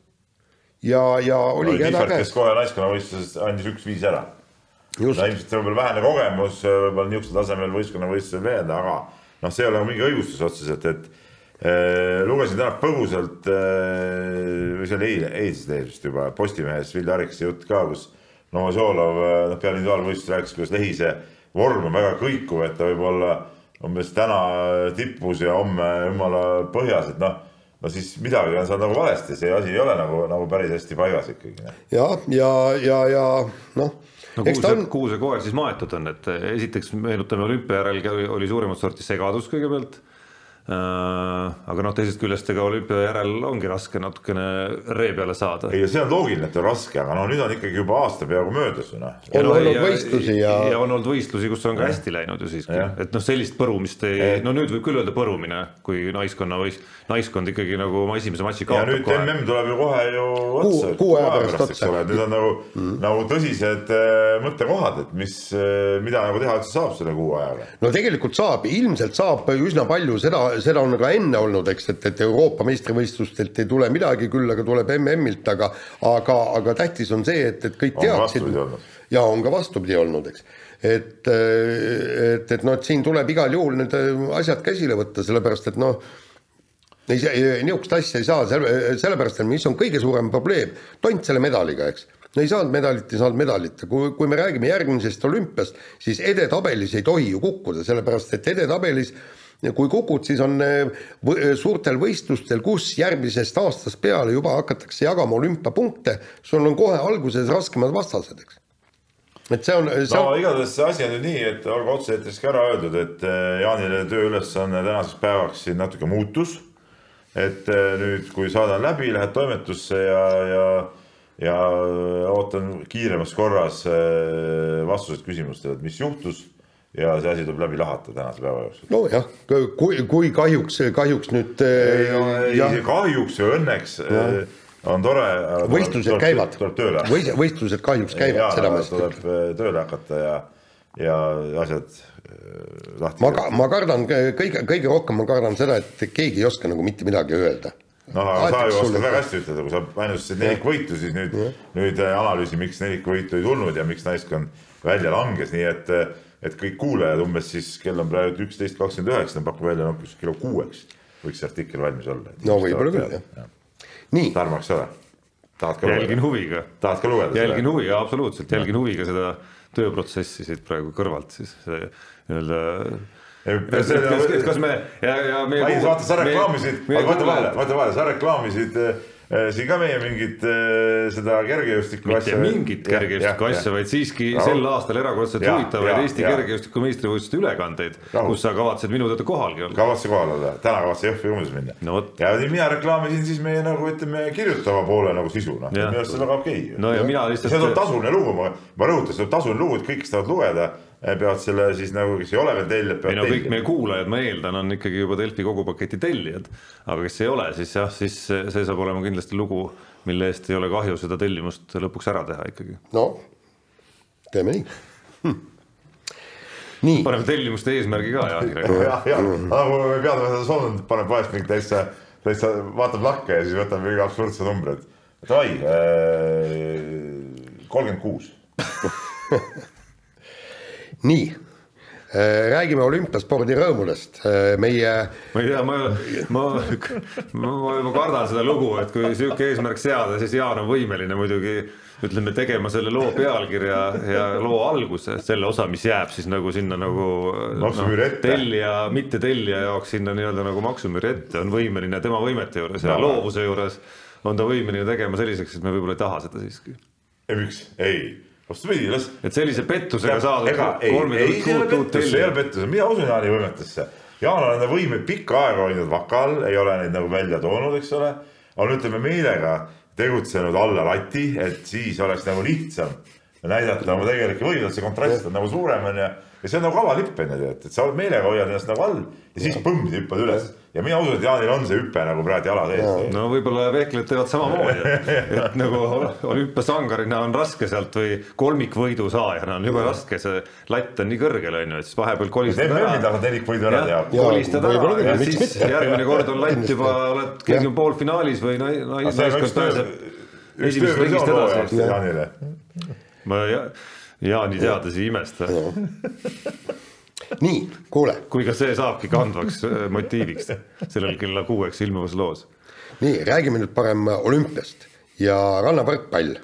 ja, ja oligi häda käes. kes kohe naiskonnavõistluses andis üks-viis ära. ilmselt võib-olla vähene kogemus, võib-olla niisugusel tasemel võistkonnavõistlusel veenda, aga noh, see ei ole mingi õigustus otseselt, et äh, lugesin täna põgusalt äh, või see oli eile, eilsest lehest vist juba Postimehes Vilja Arikse jutt ka, kus Novosjolov noh, peale individuaalvõistlust rääkis, kuidas Lehise vorm on väga kõikuv, et ta võib olla umbes täna tipus ja homme jumala põhjas, et noh, no siis midagi on seal nagu valesti, see asi ei ole nagu, nagu päris hästi paigas ikkagi. ja, ja, ja, ja noh no kuhu see on..., kuhu see koer siis maetud on, et esiteks meenutame olümpia järel oli suurimat sorti segadus kõigepealt Äh, aga noh, teisest küljest ega olümpia järel ongi raske natukene ree peale saada. ei, see on loogiline, et on raske, aga no nüüd on ikkagi juba aasta peaaegu möödas ju noh. on no, olnud võistlusi ja. ja on olnud võistlusi, kus on ka hästi läinud ju siiski, et noh, sellist põrumist ei, no nüüd võib küll öelda põrumine, kui naiskonna võist-, naiskond ikkagi nagu oma esimese matši kaotab. ja nüüd kohe. MM tuleb ju kohe ju otsa. kuu aja pärast otsa. nüüd on nagu mm., nagu tõsised äh, mõttekohad, et mis, äh, mida nagu teha üldse saab selle kuu ajaga. no tegelikult saab, ilmselt saab üsna palju seda seda on ka enne olnud, eks, et, et Euroopa meistrivõistlustelt ei tule midagi, küll aga tuleb MM-ilt, aga aga, aga tähtis on see, et, et kõik teaksid ja on ka vastupidi olnud, eks. et, et, et noh, et siin tuleb igal juhul need asjad käsile võtta, sellepärast et noh, ei, niisugust asja ei saa, selle, sellepärast, et mis on kõige suurem probleem, tont selle medaliga, eks. No ei saanud medalit, ei saanud medalit, kui, kui me räägime järgmisest olümpiast, siis edetabelis ei tohi ju kukkuda, sellepärast et edetabelis äh, kui kukud, siis on eh, eh, suurtel võistlustel, kus järgmisest aastast peale juba hakatakse jagama olümpiapunkte, sul on kohe alguses raskemad vastased, eks et see on see no on... igatahes see asi on nüüd nii, et olgu otse-eetris ka ära öeldud, et eh, Jaanile tööülesanne tänaseks päevaks siin natuke muutus. et nüüd, kui saade on läbi, lähed toimetusse ja, ja, ja ootan kiiremas korras vastuseid küsimustele, et mis juhtus ja see asi tuleb läbi lahata tänase päeva jooksul. nojah, kui, kui kahjuks, kahjuks nüüd. ei, ei, kahjuks või õnneks ja. Eh, on tore. võistlused käivad. tuleb tööle. võistlused kahjuks käivad, seda ma just ütlen. tuleb eh, tööle hakata ja, ja asjad eh, lahti. ma, ma kardan kõige, kõige rohkem ma kardan seda, et keegi ei oska nagu mitte midagi öelda noh, aga sa ju oskad väga hästi ütelda, kui sa mainisid nelik võitu, siis nüüd, nüüd analüüsi, miks nelik võitu ei tulnud ja miks naiskond välja langes, nii et et kõik kuulajad umbes siis, kell on praegu üksteist kakskümmend üheksa, pakub välja noh, kella kuueks võiks see artikkel valmis olla. no võib-olla küll jah ja. nii. Tarmo, eks ole? tahad ka lugeda? jälgin huviga. tahad ka lugeda? jälgin huviga, absoluutselt, jälgin huviga seda tööprotsessi siit praegu kõrvalt siis nii-öelda kas, kas, kas me ja, ja meie ei, vaata, sa reklaamisid, vaata vahele, vaata vahele, sa reklaamisid Äh, siin ka meie mingit äh, seda kergejõustiku asja. mitte mingit kergejõustiku asja, vaid siiski no. sel aastal erakordselt huvitavaid Eesti kergejõustiku meistrivõistluste ülekandeid, kus sa kavatsed minu teada kohalgi olla. kavatsen kohal olla, täna kavatsen Jõhvi umbes minna no,. ja mina reklaamisin siis meie nagu ütleme kirjutava poole nagu sisu, noh, minu arust see on väga okei okay.. no ja mina lihtsalt. see on tasuline lugu, ma, ma rõhutan, see on tasuline lugu, et kõik saavad lugeda peavad selle siis nagu, kes ei ole veel tellijad, peavad ei no kõik meie kuulajad, ma eeldan, on ikkagi juba Delfi kogu paketi tellijad. aga kes ei ole, siis jah, siis see saab olema kindlasti lugu, mille eest ei ole kahju seda tellimust lõpuks ära teha ikkagi. no teeme nii hm.. nii. paneme tellimuste eesmärgi ka Jaanile. jah, jah, nagu me peame Soomlane paneb vahest mingi täitsa, täitsa vaatab lakke ja siis võtab mingi absurdse numbri, et davai, äh, kolmkümmend kuus nii äh, räägime olümpiaspordi rõõmudest, äh, meie. ma ei tea, ma, ma, ma, ma kardan seda lugu, et kui sihuke eesmärk seada, siis Jaan on võimeline muidugi ütleme, tegema selle loo pealkirja ja loo alguse, selle osa, mis jääb siis nagu sinna nagu. maksumüüri no, tellija, mitte tellija jaoks sinna nii-öelda nagu maksumüüri ette on võimeline tema võimete juures ja no, loovuse juures on ta võimeline tegema selliseks, et me võib-olla ei taha seda siiski. miks, ei vastupidi, las. et sellise pettusega saadud. ega ei, ei, see ei ole pettus, see ei ole pettus, mina usun Jaani võimetesse. Jaan on enda võimeid pikka aega hoidnud vaka all, ei ole neid nagu välja toonud, eks ole. on ütleme meelega tegutsenud alla lati, et siis oleks nagu lihtsam näidata oma tegelikke võimeid, see kontrast on nagu suurem onju ja see on nagu avalipp on ju tead, et sa meelega hoiad ennast nagu all ja siis põmm hüppad üles ja mina usun, et Jaanil on see hüpe nagu praegu jala sees. no võib-olla vehklejad teevad samamoodi, et nagu olümpiasangarina on raske sealt või kolmikvõidu saajana on jube raske, see latt on nii kõrgel on ju, et siis vahepeal kolistad ära. MM-il tahad nelikvõidu ära teha. kolistad ära ja siis järgmine kord on latt juba, oled keegi on poolfinaalis või naiskond pääseb esimesest ringist edasi. Jaanile. ma Jaani teadlasi imesta nii, kuule. kui ka see saabki kandvaks äh, motiiviks sellel kella kuueks ilmuvas loos. nii, räägime nüüd parem olümpiast ja rannavõrkpall.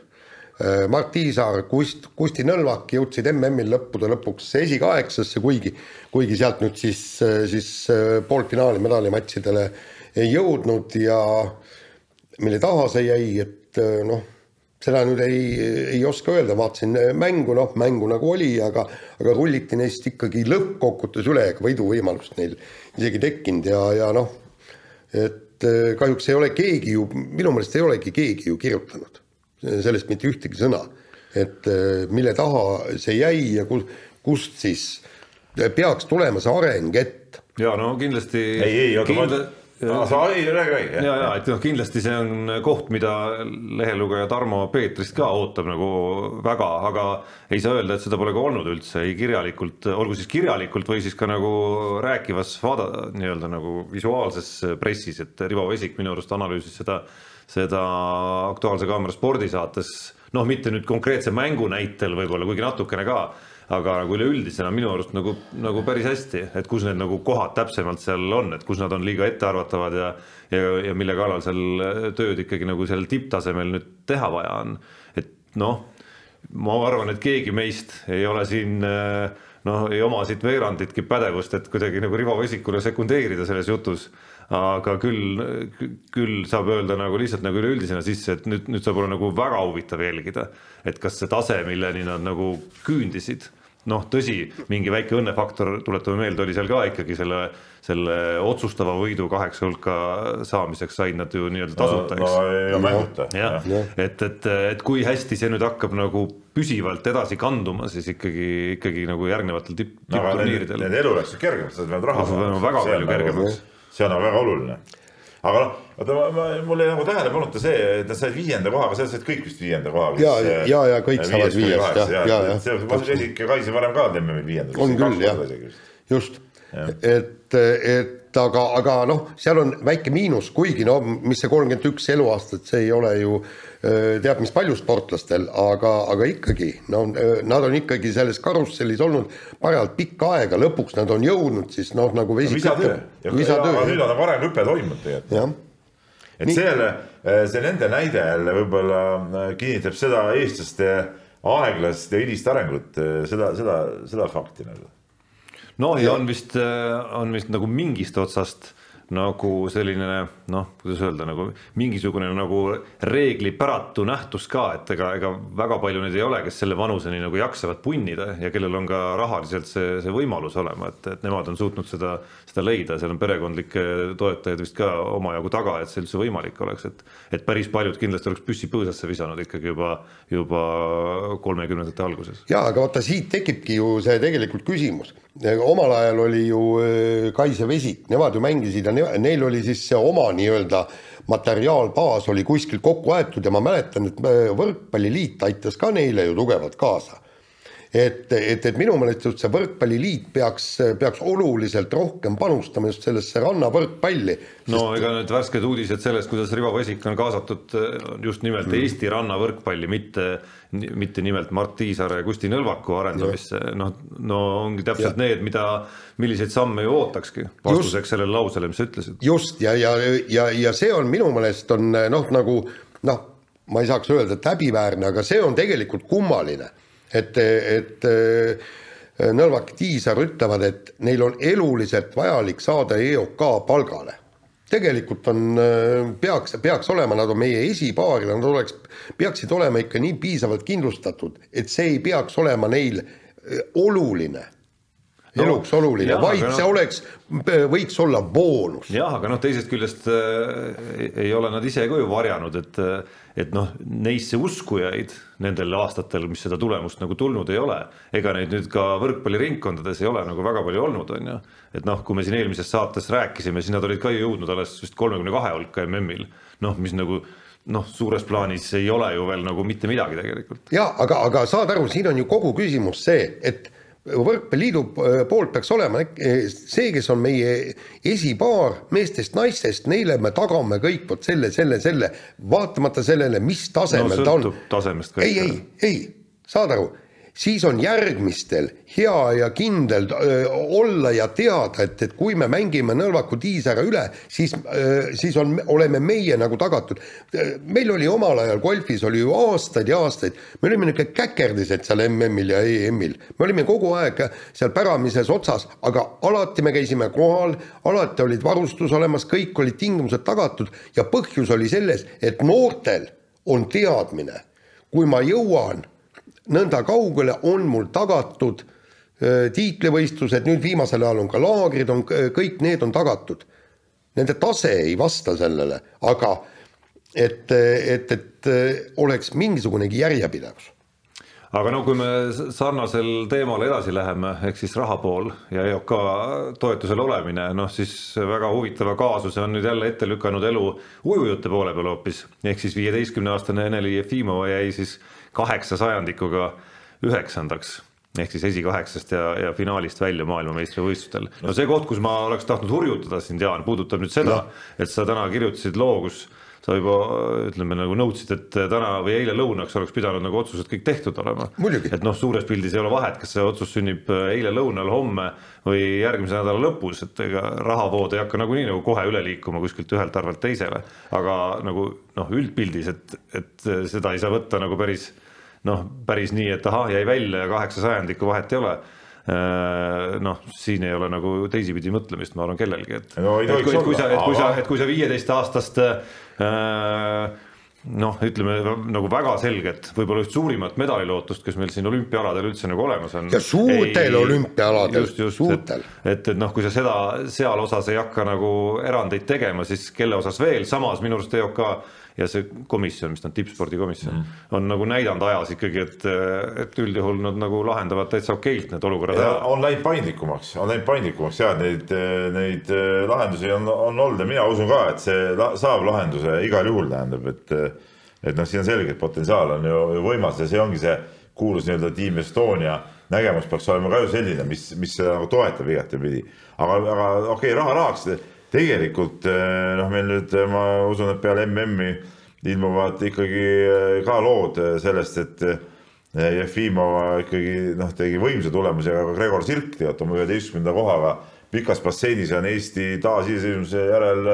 Äh, Mart Tiisaar, Kust, Kusti Nõlvak jõudsid MM-il lõppude lõpuks esikaheksasse, kuigi, kuigi sealt nüüd siis, äh, siis poolfinaali medalimatšidele ei jõudnud ja mille taha see jäi, et noh seda nüüd ei, ei oska öelda, vaatasin mängu, noh, mängu nagu oli, aga, aga rulliti neist ikkagi lõppkokkuvõttes üle, ega võiduvõimalust neil isegi tekkinud ja, ja noh, et eh, kahjuks ei ole keegi ju, minu meelest ei olegi keegi ju kirjutanud sellest mitte ühtegi sõna, et eh, mille taha see jäi ja kus, kust siis peaks tulema see areng ette. ja no kindlasti. ei, ei, oota kindla..., ma aa, sa ei räägi, räägi. ja, ja et noh, kindlasti see on koht, mida lehelugeja Tarmo Peetrist ka ootab nagu väga, aga ei saa öelda, et seda pole ka olnud üldse ei kirjalikult, olgu siis kirjalikult või siis ka nagu rääkivas vaada nii-öelda nagu visuaalses pressis, et Rivo Vesik minu arust analüüsis seda, seda Aktuaalse Kaamera spordisaates noh, mitte nüüd konkreetse mängu näitel võib-olla, kuigi natukene ka aga nagu üleüldisena minu arust nagu, nagu päris hästi, et kus need nagu kohad täpsemalt seal on, et kus nad on liiga ettearvatavad ja ja, ja mille kallal seal tööd ikkagi nagu seal tipptasemel nüüd teha vaja on. et noh, ma arvan, et keegi meist ei ole siin noh, ei oma siit veeranditki pädevust, et kuidagi nagu Rivo Vesikule sekundeerida selles jutus aga küll, küll saab öelda nagu lihtsalt nagu üleüldisena sisse, et nüüd, nüüd saab olla nagu väga huvitav jälgida, et kas see tase, milleni nad nagu küündisid noh, tõsi, mingi väike õnnefaktor, tuletame meelde, oli seal ka ikkagi selle, selle otsustava võidu kaheksa hulka saamiseks said nad ju nii-öelda tasuta, eks. no ei mänguta. jah, et, et, et kui hästi see nüüd hakkab nagu püsivalt edasi kanduma, siis ikkagi, ikkagi nagu järgnevatel tipp, tippturniiridel no,. Need elu läksid kergemaks, nad peavad raha saama. väga palju kergemaks. See on väga oluline aga noh, oota, mul jäi nagu tähelepanuta see, et nad said viienda koha, aga seal said kõik vist viienda koha. ja, ja, ja kõik saavad viiest, jah, ja, ja. see, ma Vesik ja Kaisi varem ka MM-il viiendad. on küll, jah, just, et, et aga, aga noh, seal on väike miinus, kuigi no mis see kolmkümmend üks eluaastat, see ei ole ju äh, teab mis palju sportlastel, aga, aga ikkagi, no nad on ikkagi selles karussellis olnud parajalt pikka aega, lõpuks nad on jõudnud siis noh, nagu vesi no, visatöö. aga nüüd on nagu arenguhüpe toimunud tegelikult. et Nii. selle, see nende näide jälle võib-olla kinnitab seda eestlaste aeglast ja hilist arengut, seda, seda, seda fakti nagu noh, ja on vist, on vist nagu mingist otsast nagu selline noh, kuidas öelda, nagu mingisugune nagu reeglipäratu nähtus ka, et ega, ega väga palju neid ei ole, kes selle vanuseni nagu jaksavad punnida ja kellel on ka rahaliselt see, see võimalus olema, et, et nemad on suutnud seda, seda leida, seal on perekondlikke toetajaid vist ka omajagu taga, et see üldse võimalik oleks, et et päris paljud kindlasti oleks püssi põõsasse visanud ikkagi juba, juba kolmekümnendate alguses. jaa, aga vaata, siit tekibki ju see tegelikult küsimus omal ajal oli ju äh, Kaisa Vesik, nemad ju mängisid ja ne, neil oli siis see oma nii-öelda materiaalbaas oli kuskil kokku aetud ja ma mäletan, et äh, Võrkpalliliit aitas ka neile ju tugevalt kaasa. Et, et, et minu meelest just see Võrkpalliliit peaks, peaks oluliselt rohkem panustama just sellesse rannavõrkpalli. no sest... ega need värsked uudised sellest, kuidas Rivo Vesik on kaasatud äh, just nimelt mm. Eesti rannavõrkpalli, mitte mitte nimelt Mart Tiisaare ja Kusti Nõlvaku arendamisse, noh, no ongi täpselt ja. need, mida, milliseid samme ju ootakski vastuseks just, sellele lausele, mis sa ütlesid. just ja, ja, ja, ja see on minu meelest on noh, nagu noh, ma ei saaks öelda, et häbiväärne, aga see on tegelikult kummaline, et, et Nõlvak, Tiisar ütlevad, et neil on eluliselt vajalik saada EOK palgale. Tegelikult on, äh, peaks, peaks olema, nad on meie esipaar ja nad oleks, peaksid olema ikka nii piisavalt kindlustatud, et see ei peaks olema neil äh, oluline no, eluks oluline, vaid no, see oleks, võiks olla boonus. jah, aga noh, teisest küljest äh, ei ole nad ise ka ju varjanud, et äh, et noh, neisse uskujaid nendel aastatel, mis seda tulemust nagu tulnud ei ole, ega neid nüüd ka võrkpalliringkondades ei ole nagu väga palju olnud, on ju. et noh, kui me siin eelmises saates rääkisime, siis nad olid ka ju jõudnud alles vist kolmekümne kahe hulka MM-il, noh, mis nagu noh, suures plaanis ei ole ju veel nagu mitte midagi tegelikult. ja aga, aga saad aru, siin on ju kogu küsimus see, et võrkpalliliidu äh, poolt peaks olema äh, see, kes on meie esipaar meestest-naistest, neile me tagame kõik vot selle, selle, selle, vaatamata sellele, mis tasemel no, ta on. tasemest kõik. ei, ei, ei, saad aru siis on järgmistel hea ja kindel öö, olla ja teada, et, et kui me mängime Nõlvaku tiisera üle, siis, siis on, oleme meie nagu tagatud. meil oli omal ajal golfis oli ju aastaid ja aastaid, me olime niisugune käkerdised seal MM-il ja EM-il, me olime kogu aeg seal päramises otsas, aga alati me käisime kohal, alati olid varustus olemas, kõik olid tingimused tagatud ja põhjus oli selles, et noortel on teadmine, kui ma jõuan nõnda kaugele on mul tagatud äh, tiitlivõistlused, nüüd viimasel ajal on ka laagrid, on kõik need on tagatud. Nende tase ei vasta sellele, aga et, et, et äh, oleks mingisugunegi järjepidevus aga no kui me sarnasel teemal edasi läheme, ehk siis raha pool ja EOK toetusel olemine, noh siis väga huvitava kaasuse on nüüd jälle ette lükanud elu ujujate poole peal hoopis, ehk siis viieteistkümne aastane Ene-Li Jefimova jäi siis kaheksa sajandikuga üheksandaks ehk siis esikaheksast ja, ja finaalist välja maailmameistrivõistlustel. no see koht, kus ma oleks tahtnud hurjutada sind, Jaan, puudutab nüüd seda no., et sa täna kirjutasid loo, kus sa juba ütleme nagu nõudsid, et täna või eile lõunaks oleks pidanud nagu otsused kõik tehtud olema. et noh, suures pildis ei ole vahet, kas see otsus sünnib eile lõunal, homme või järgmise nädala lõpus, et ega rahavood ei hakka nagunii nagu kohe üle liikuma kuskilt ühelt arvelt teisele, aga nagu noh, üldpildis, et, et seda ei saa võtta nagu päris noh, päris nii, et ahah, jäi välja ja kaheksa sajandikku vahet ei ole. Äh, noh, siin ei ole nagu teisipidi mõtlemist, ma arvan, kellelgi, et et kui, kui sa, et kui sa, et kui sa viieteistaastast äh, noh, ütleme nagu väga selget, võib-olla just suurimat medalilootust, kes meil siin olümpiaaladel üldse nagu olemas on. ja suurtel olümpiaaladel, suurtel. et, et, et noh, kui sa seda seal osas ei hakka nagu erandeid tegema, siis kelle osas veel, samas minu arust EOK ja see komisjon, mis ta on, tippspordikomisjon mm., on nagu näidanud ajas ikkagi, et, et üldjuhul nad nagu lahendavad täitsa okeilt need olukorrad ära. on läinud paindlikumaks, on läinud paindlikumaks ja neid, neid lahendusi on, on olnud ja mina usun ka, et see saab lahenduse igal juhul, tähendab, et et noh, siin on selge, et potentsiaal on ju, ju võimas ja see ongi see kuulus nii-öelda Team Estonia nägemus peaks olema ka ju selline, mis, mis seda nagu toetab igatepidi. aga, aga okei okay,, raha rahaks tegelikult eh, noh, meil nüüd eh, ma usun, et peale MM-i ilmuvad ikkagi eh, ka lood sellest, et Jefimova ikkagi noh, tegi võimsa tulemuse, aga Gregor Sirk tegelikult oma üheteistkümnenda kohaga pikas basseinis on Eesti taasiseseisvumise järel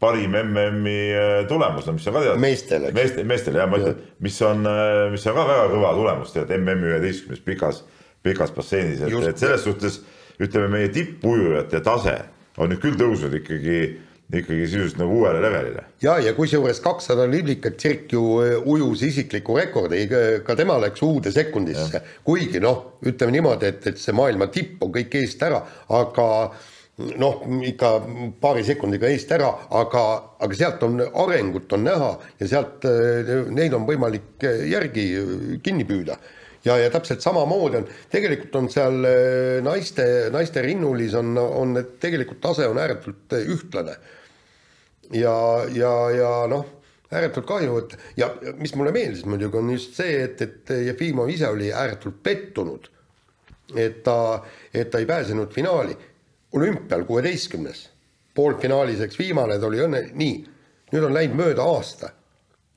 parim MM-i tulemus, no mis on ka teada. meestel, eks. meestel, meestel jah, ma ütlen, mis on, mis on ka väga kõva tulemus tegelikult MM-i üheteistkümnes pikas, pikas basseinis, et, et selles suhtes ütleme, meie tippujujate tase on nüüd küll tõusnud ikkagi ikkagi sisuliselt nagu uuele levelile. ja, ja kusjuures kakssada liblikat Tsirk ju äh, ujus isikliku rekordi, ka tema läks uude sekundisse, kuigi noh, ütleme niimoodi, et, et see maailma tipp on kõik eest ära, aga noh, ikka paari sekundiga eest ära, aga, aga sealt on arengut on näha ja sealt äh, neil on võimalik äh, järgi kinni püüda ja, ja täpselt samamoodi on, tegelikult on seal naiste, naiste rinnulis on, on tegelikult tase on ääretult ühtlane. Ja, ja, ja noh, ääretult kahju, et ja mis mulle meeldis muidugi, on just see, et, et Jefimov ise oli ääretult pettunud, et ta, et ta ei pääsenud finaali. olümpial kuueteistkümnes, poolfinaalis, eks viimane ta oli õnne, nii, nüüd on läinud mööda aasta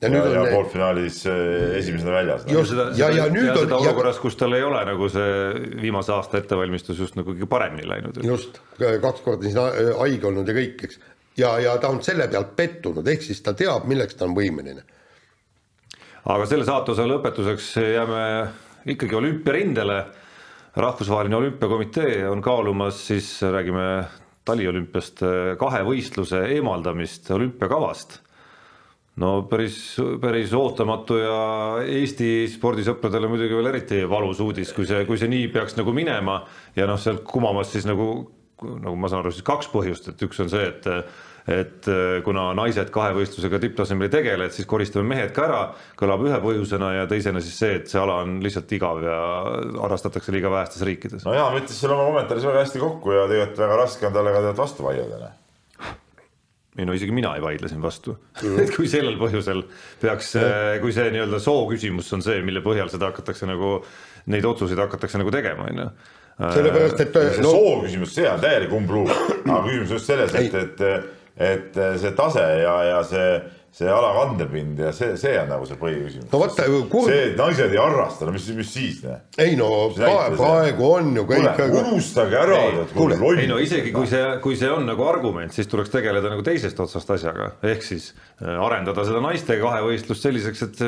ja, ja, ja poolfinaalis äh, esimesena väljas. ja, ja, ja nüüd on. seda olukorras, kus tal ei ole nagu see viimase aasta ettevalmistus just nagu kõige paremini läinud. just, kaks korda siin äh, haige olnud ja kõik, eks ja, ja ta on selle pealt pettunud, ehk siis ta teab, milleks ta on võimeline. aga selle saatuse lõpetuseks jääme ikkagi olümpiarindele. rahvusvaheline olümpiakomitee on kaalumas siis, räägime taliolümpiast, kahe võistluse eemaldamist olümpiakavast no päris, päris ootamatu ja Eesti spordisõpradele muidugi veel eriti valus uudis, kui see, kui see nii peaks nagu minema ja noh, sealt kumamas siis nagu nagu ma saan aru, siis kaks põhjust, et üks on see, et et äh, kuna naised kahevõistlusega tipptasemel ei tegele, et siis koristame mehed ka ära, kõlab ühe põhjusena ja teisena siis see, et see ala on lihtsalt igav ja harrastatakse liiga vähestes riikides. no Jaan võttis selle oma kommentaaris väga hästi kokku ja tegelikult väga raske on talle ka tegelikult vastu vaielda noh. Ei no isegi mina ei vaidle siin vastu. Mm., et kui sellel põhjusel peaks, äh, kui see nii-öelda soo küsimus on see, mille põhjal seda hakatakse nagu, neid otsuseid hakatakse nagu tegema, on ju. Sellepärast, et no... soo küsimus, see on täielik umbluu, aga küsimus just selles, et, et et eh, see tase ja, ja see, see ala kandepind ja see, see on nagu see põhiküsimus. no vaata kur.... see, et naised ei harrasta, no mis, mis siis? ei no praegu, praegu on ju kõik. unustage ära. ei no isegi kui see, kui see on nagu argument, siis tuleks tegeleda nagu teisest otsast asjaga, ehk siis äh, arendada seda naiste kahevõistlust selliseks, et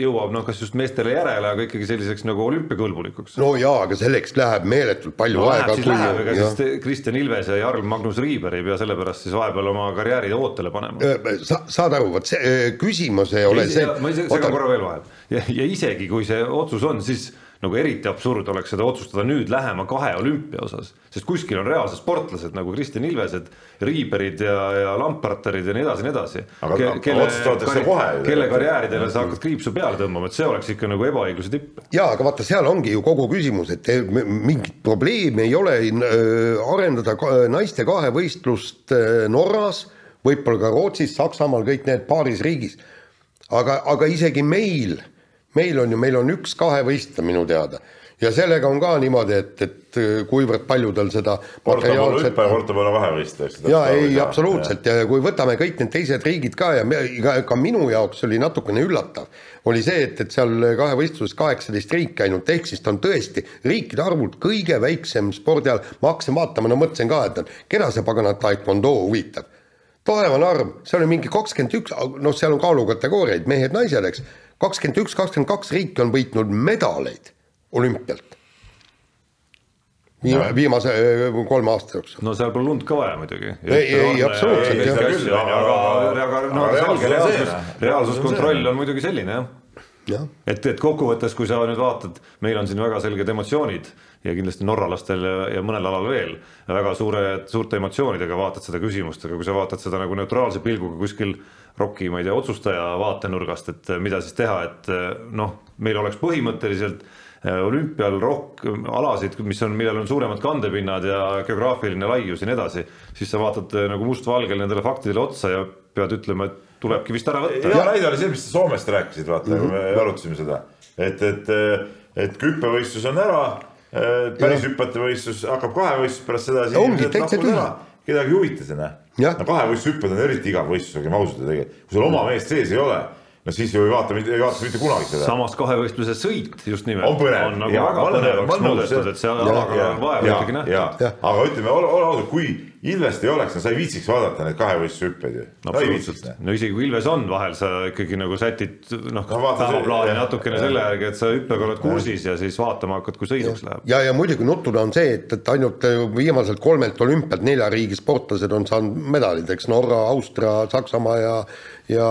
jõuab noh, kas just meestele järele, aga ikkagi selliseks nagu olümpiakõlbulikuks. no jaa, aga selleks läheb meeletult palju no, aega. siis läheb, ega siis Kristjan Ilves ja Jarl Magnus Riiber ei pea sellepärast siis vahepeal oma karjääri ootele panema. sa saad aru, vot see küsimus ei ole see. ma segan korra veel vahele ja, ja isegi kui see otsus on, siis nagu eriti absurd oleks seda otsustada nüüd lähema kahe olümpia osas, sest kuskil on reaalsed sportlased nagu Kristjan Ilvesed, Riiberid ja, ja Lamparterid ja nii edasi, nii edasi. Ke, kelle, karjääri, kelle karjääridele sa hakkad kriipsu peale tõmbama, et see oleks ikka nagu ebaõigluse tipp. ja aga vaata, seal ongi ju kogu küsimus, et mingit probleemi ei ole arendada naiste kahevõistlust Norras võib-olla ka Rootsis, Saksamaal, kõik need paaris riigis. aga, aga isegi meil, meil on ju, meil on üks kahevõistleja minu teada ja sellega on ka niimoodi, et, et kuivõrd palju tal seda materiaalset. Porto-Polo kahevõistleja, eks. ja ei, absoluutselt ja. ja kui võtame kõik need teised riigid ka ja me, ka, ka minu jaoks oli natukene üllatav, oli see, et, et seal kahevõistluses kaheksateist riiki ainult, ehk siis ta on tõesti riikide arvult kõige väiksem spordiala, ma hakkasin vaatama, no mõtlesin ka, et keda see pagana taekwondo huvitab taevane arm, seal on mingi kakskümmend üks, noh, seal on kaalukategooriaid, mehed-naised, eks. kakskümmend üks, kakskümmend kaks riiki on võitnud medaleid olümpialt. Viima, viimase kolme aasta jooksul. no seal pole lund ka vaja muidugi. ei, ei absoluutselt jah. aga, aga no selge reaalsus, reaalsuskontroll on muidugi selline jah. Et, et kokkuvõttes, kui sa nüüd vaatad, meil on siin väga selged emotsioonid ja kindlasti norralastel ja, ja mõnel alal veel väga suure, suurte emotsioonidega vaatad seda küsimust, aga kui sa vaatad seda nagu neutraalse pilguga kuskil ROK-i, ma ei tea, otsustaja vaatenurgast, et mida siis teha, et noh, meil oleks põhimõtteliselt äh, olümpial rohkem alasid, mis on, millel on suuremad kandepinnad ja geograafiline laius ja nii edasi, siis sa vaatad äh, nagu mustvalgel nendele faktidele otsa ja pead ütlema, et tulebki vist ära võtta. hea näide oli see, mis sa Soomest rääkisid, vaata mm, -hmm. me arutasime seda, et, et, et küppevõistlus on ära Äh, päris hüpete võistlus hakkab kahevõistlus pärast seda. ongi täitsa tühi. kedagi ei huvita see näe. no kahevõistlushüpped on eriti igav võistlus, olgem ausad tegelikult, kui sul oma meest sees ei ole no siis ju ei vaata, ei vaata mitte kunagi seda. samas kahevõistluse sõit just nimelt on, põnev. on nagu ja, väga põnevaks muudetud, et seal alaga on vaeva ikkagi nähtud. aga ütleme, ole, ole ausad, kui, Ilvest ei oleks, sa ei viitsiks vaadata neid kahevõistlushüppeid ju no no, ei viitsiks absoluutselt, no isegi kui Ilves on vahel, sa ikkagi nagu sätid noh No päevaplaani natukene jah. selle järgi, et sa hüppega oled kursis ja siis vaatama hakkad, kui sõiduks läheb. ja, ja muidugi nutune on see, et, et ainult äh, viimaselt kolmelt olümpialt nelja riigi sportlased on saanud medalid, eks Norra, Austria, Saksamaa ja, ja,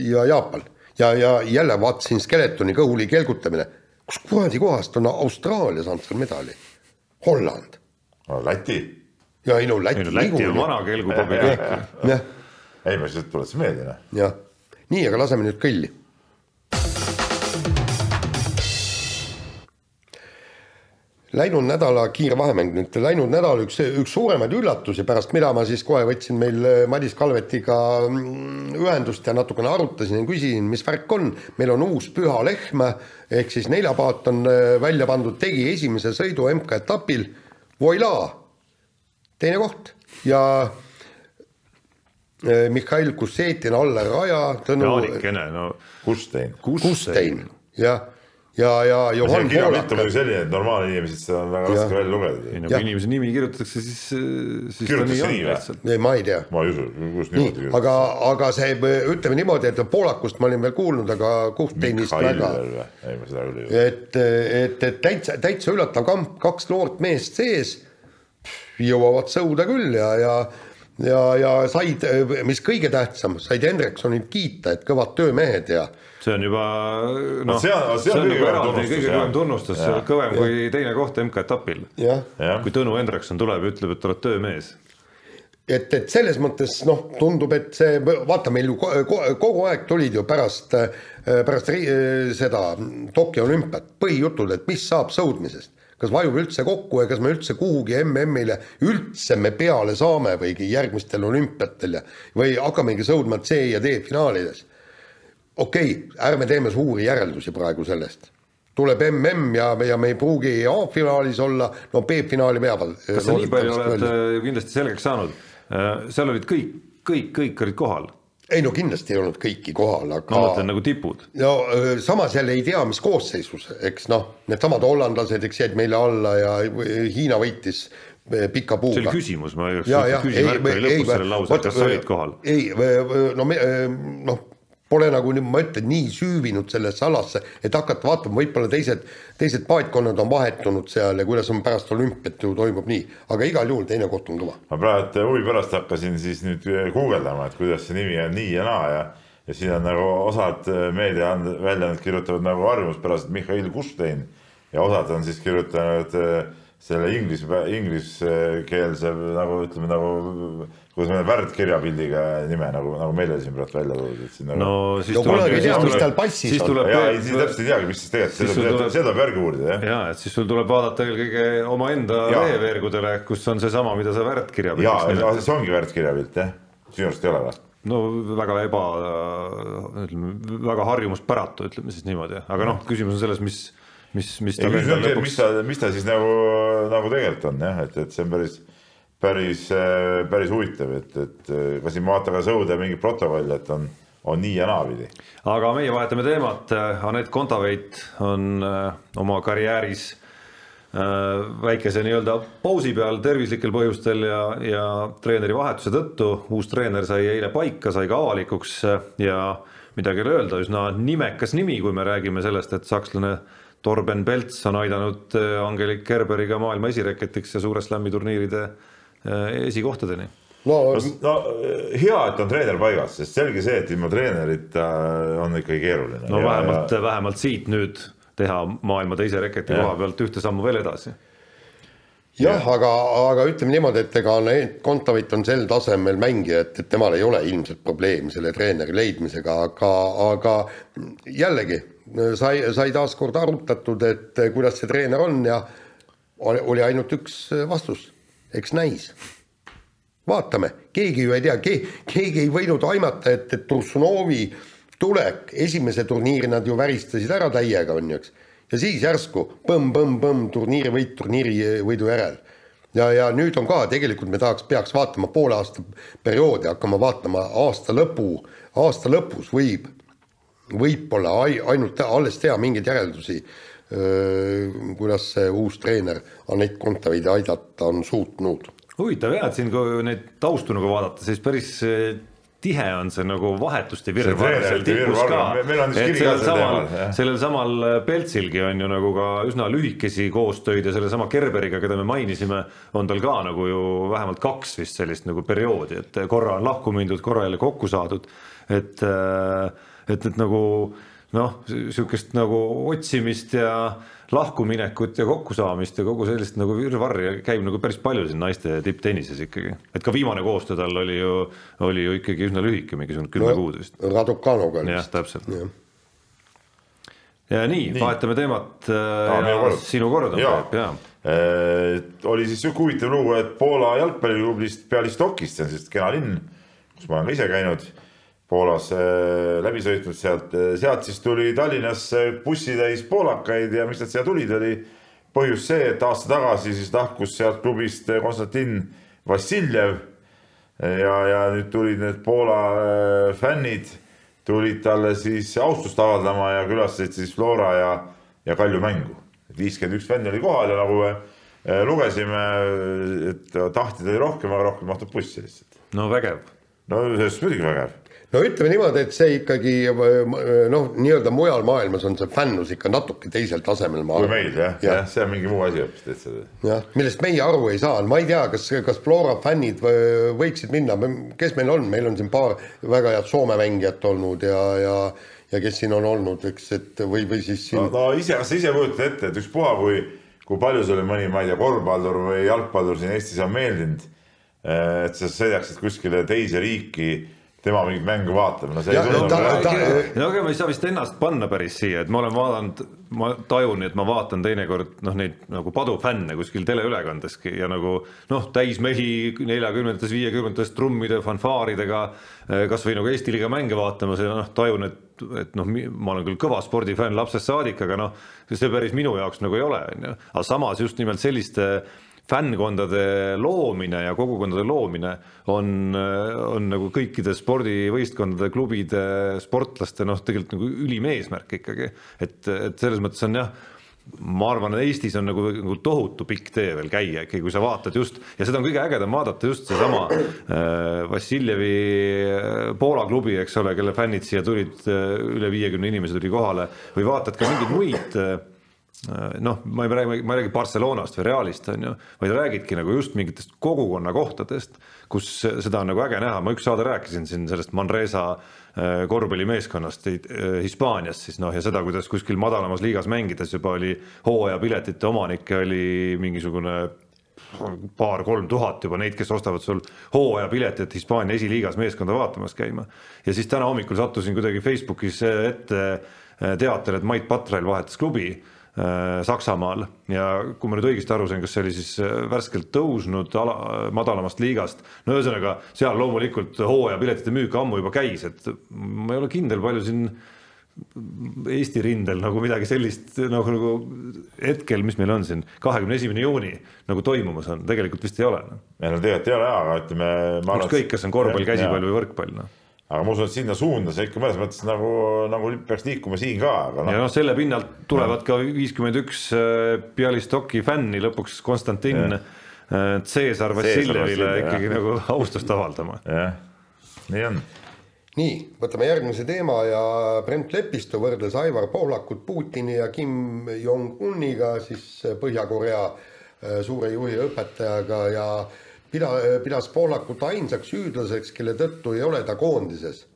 ja Jaapan. ja, ja jälle vaatasin Skeletoni kõhuli kelgutamine, kus kuradi kohast on Austraalia saanud seal medali? Holland. Läti, ja ei no Läti Läti on vana kelgupaber riik. jah, ei ma lihtsalt tuletasin meelde noh. jah, nii, aga laseme nüüd kõlli. Läinud nädala kiire vahemäng nüüd, läinud nädal üks, üks suuremaid üllatusi, pärast mida ma siis kohe võtsin meil äh, Madis Kalvetiga mm, ühendust ja natukene arutasin ja küsisin, mis värk on. meil on uus Püha Lehm ehk siis neljapaat on äh, välja pandud, tegi esimese sõidu MK-etapil, voilaa, teine koht ja äh, Mihhail Kussetin alla raja, Tõnu Jaanikene, no Kustein. Kustein ja, ja, ja kirjapilt on Poolak muidugi selline, et normaalne inimesed seda on väga Jah. raske välja ei lugeda. no Jah. kui inimese nimi kirjutatakse, siis, siis ta Kirjutatakse nii või? lihtsalt. ei, ma ei tea. ma ei usu, kus nii niimoodi, aga, aga see, ütleme niimoodi, et Poolakust ma olin veel kuulnud, aga Kuhteinist väga, ei, ma seda küll ei usu. et, et, et täitsa, täitsa üllatav kamp, kaks noort meest sees, jõuavad sõuda küll ja, ja ja, ja said, mis kõige tähtsam, said Hendriksonit kiita, et kõvad töömehed ja see on juba noh, see on- see see on kõvem eraldi tunnustus, kõige kõvem tunnustus, kõvem kui teine koht MK-etapil. kui Tõnu Hendrikson tuleb ja ütleb, et oled töömees. et, et selles mõttes noh, tundub, et see, vaata meil ju ko- ko- kogu aeg tulid ju pärast, pärast ri- seda Tokyo olümpiat põhijutud, et mis saab sõudmisest. Kas vajub üldse kokku ja kas me üldse kuhugi MM-ile üldse me peale saame või järgmistel olümpiatel ja või hakkamegi sõudma C ja D finaalides. okei okay,, ärme teeme suuri järeldusi praegu sellest. tuleb MM ja, ja me ei pruugi A-finaalis olla, no B-finaali peavad. kas sa nii palju oled äh, kindlasti selgeks saanud? seal olid kõik, kõik, kõik olid kohal. Ei no kindlasti ei olnud kõiki kohal, ma aga mõtlen nagu tipud. no samas jälle ei tea, mis koosseisus, eks noh, needsamad hollandlased, eks jäid meile alla ja Hiina võitis öö, pika see oli puuga. küsimus, ma ei ja, ja küsimärk oli lõpus sellel lausel, kas sa olid kohal? ei, no me noh, pole nagu nüüd ma ütlen, nii süüvinud sellesse alasse, et hakata vaatama, võib-olla teised, teised paatkonnad on vahetunud seal ja kuidas on pärast olümpiat ju toimub nii, aga igal juhul teine koht on kõva. ma praegu huvi pärast hakkasin siis nüüd guugeldama, et kuidas see nimi on nii ja naa ja ja siin on nagu osad meediaväljaanded kirjutavad nagu harjumuspäraselt Mihhail Kustein ja osad on siis kirjutanud äh, selle inglise, ingliskeelse nagu ütleme nagu, kuidas me värdkirjapildiga nime nagu, nagu meil oli siin praegu välja toodud, et siin nagu no siis No tuleb siis tuleb- siis tuleb ja ei, siis täpselt ei teagi, mis siis tegelikult, sul tuleb, tuleb- seda peab järgi uurida jah. ja et siis sul tuleb vaadata eelkõige omaenda Jaa. veeveergudele, kus on seesama, mida sa värdkirja ja see ongi värdkirjapilt jah, sinu arust ei ole või? no väga eba, ütleme väga harjumuspäratu, ütleme siis niimoodi, aga noh, küsimus on selles, mis, mis, mis ongi, et mis lõpuks ta, mis ta siis nagu, nagu tegelikult on jah, et, et see on päris, päris, päris huvitav, et, et ka siin ma vaatan ka sõude mingit protokolli, et on, on nii ja naapidi. aga meie vahetame teemat, Anett Kontaveit on äh, oma karjääris äh, väikese nii-öelda pausi peal tervislikel põhjustel ja, ja treeneri vahetuse tõttu, uus treener sai eile paika, sai ka avalikuks äh, ja midagi ei ole öelda, üsna nimekas nimi, kui me räägime sellest, et sakslane Torben Pelts on aidanud äh, Angelik Kerberiga maailma esireketiks ja suure slam'i turniiride äh, esikohtadeni no no hea, et on treener paigas, sest selge see, et ilma treenerita on ikkagi keeruline. no ja, vähemalt, vähemalt siit nüüd teha maailma teise reketi koha pealt ühte sammu veel edasi. jah, aga, aga ütleme niimoodi, et ega Kontaveit on sel tasemel mängija, et, et temal ei ole ilmselt probleemi selle treeneri leidmisega, aga, aga jällegi sai, sai taaskord arutatud, et kuidas see treener on ja oli ainult üks vastus, eks näis. Vaatame, keegi ju ei tea ke,, keegi ei võinud aimata, et, et Tursunovi tulek, esimese turniiri nad ju väristasid ära täiega, on ju, eks. Ja siis järsku põmm-põmm-põmm turniiri võit turniiri võidu järel. ja, ja nüüd on ka tegelikult me tahaks, peaks vaatama poole aasta perioodi, hakkama vaatama aasta lõpu, aasta lõpus võib, võib-olla ai- ainult alles teha mingeid järeldusi. kuidas see uus treener Anett Kontaveidi aidata on suutnud huvitav jah, et siin kui neid taustu nagu vaadata, siis päris eh, tihe on see nagu vahetuste virvarr seal tipus ka. sellel samal, sellel samal Peltsilgi on ju nagu ka üsna lühikesi koostöid ja sellesama Gerberiga, keda me mainisime, on tal ka nagu ju vähemalt kaks vist sellist nagu perioodi, et korra on lahku mindud, korra jälle kokku saadud. et, et, et nagu noh, sihukest nagu otsimist ja lahkuminekut ja kokkusaamist ja kogu sellist nagu virvarri käib nagu päris palju siin naiste tipptennises ikkagi. et ka viimane koostöö tal oli ju, oli ju ikkagi üsna lühike, mingisugune kümme no, kuud vist. Raducanoga oli vist. jah, täpselt. ja nii, nii., vahetame teemat äh,. sinu kord on Peep, jaa äh,. oli siis sihuke huvitav lugu, et Poola jalgpalliklublist Bialystokist, see on siis kena linn, kus ma olen ka ise käinud Poolas äh, läbi sõitnud sealt, äh, sealt siis tuli Tallinnasse bussitäis poolakaid ja miks nad siia tulid, oli põhjus see, et aasta tagasi siis lahkus sealt klubist Konstantin Vassiljev. ja, ja nüüd tulid need Poola äh, fännid, tulid talle siis austust avaldama ja külastasid siis Flora ja, ja Kalju mängu. viiskümmend üks fänni oli kohal ja nagu me lugesime, et tahtjaid oli rohkem, aga rohkem mahtub bussi lihtsalt. no vägev. no sellest muidugi vägev no ütleme niimoodi, et see ikkagi noh, nii-öelda mujal maailmas on see fännus ikka natuke teisel tasemel. kui meil jah ja., jah, see on mingi muu asi hoopis täitsa. jah, millest meie aru ei saa, ma ei tea, kas, kas Flora fännid võiksid minna, kes meil on, meil on siin paar väga head Soome mängijat olnud ja, ja ja kes siin on olnud, eks, et või, või siis siin. no, no ise, kas sa ise kujutad ette, et ükspuha, kui, kui palju sulle mõni, ma ei tea, korvpallur või jalgpallur siin Eestis on meeldinud, et sa sõidaksid kuskile teise riiki tema mingit mängu vaatab, no see ja, ei tundu nagu no aga ma ei saa vist ennast panna päris siia, et ma olen vaadanud, ma tajun, et ma vaatan teinekord noh, neid nagu padufänne kuskil teleülekandeski ja nagu noh, täismehi neljakümnendates, viiekümnendates trummide, fanfaaridega, eh, kasvõi nagu Eesti liiga mänge vaatamas ja noh, tajun, et, et noh, ma olen küll kõva spordifänn lapsest saadik, aga noh, see päris minu jaoks nagu ei ole, on ju, aga samas just nimelt selliste fännkondade loomine ja kogukondade loomine on, on nagu kõikide spordivõistkondade, klubide, sportlaste noh, tegelikult nagu ülim eesmärk ikkagi, et, et selles mõttes on jah ma arvan, et Eestis on nagu, nagu tohutu pikk tee veel käia ikkagi, kui sa vaatad just ja seda on kõige ägedam vaadata just seesama äh, Vassiljevi äh, Poola klubi, eks ole, kelle fännid siia tulid äh,, üle viiekümne inimese tuli kohale. Või vaatad ka mingeid muid äh, noh, ma ei räägi, ma ei räägi Barcelonast või Realist, on ju, vaid räägidki nagu just mingitest kogukonna kohtadest, kus seda on nagu äge näha, ma üks saade rääkisin siin sellest Manresa äh, korvpallimeeskonnast äh, Hispaanias siis noh, ja seda, kuidas kuskil madalamas liigas mängides juba oli hooajapiletite omanikke oli mingisugune paar-kolm tuhat juba neid, kes ostavad sul hooajapiletit Hispaania esiliigas meeskonda vaatamas käima. ja siis täna hommikul sattusin kuidagi Facebookis ette teatel, et Mait Patrail vahetas klubi Äh, Saksamaal. Ja kui ma nüüd õigesti aru sain, kas see oli siis äh, värskelt tõusnud ala, madalamast liigast, no ühesõnaga seal loomulikult hooajapiletite müük ammu juba käis, et ma ei ole kindel, palju siin Eesti rindel nagu midagi sellist nagu, nagu hetkel, mis meil on siin, kahekümne esimene juuni nagu toimumas on, tegelikult vist ei ole no.. ei no tegelikult ei ole jaa, aga ütleme. ükskõik, kas on korvpall, käsipall või võrkpall noh aga ma usun, et sinna suunda see ikka mõnes mõttes nagu, nagu peaks liikuma siin ka, aga noh. ja noh, selle pinnalt tulevad no. ka viiskümmend üks äh, Bialystoki fänni lõpuks Konstantin Caesar Vassiljevile ikkagi jah. nagu austust avaldama. jah, nii on. nii, võtame järgmise teema ja Brent Lepistu võrdles Aivar Pohlakut Putini ja Kim Jong-uniga, siis Põhja-Korea äh, suure juhi õpetajaga ja pida-, pidas Poolakut ainsaks süüdlaseks, kelle tõttu ei ole ta koondises.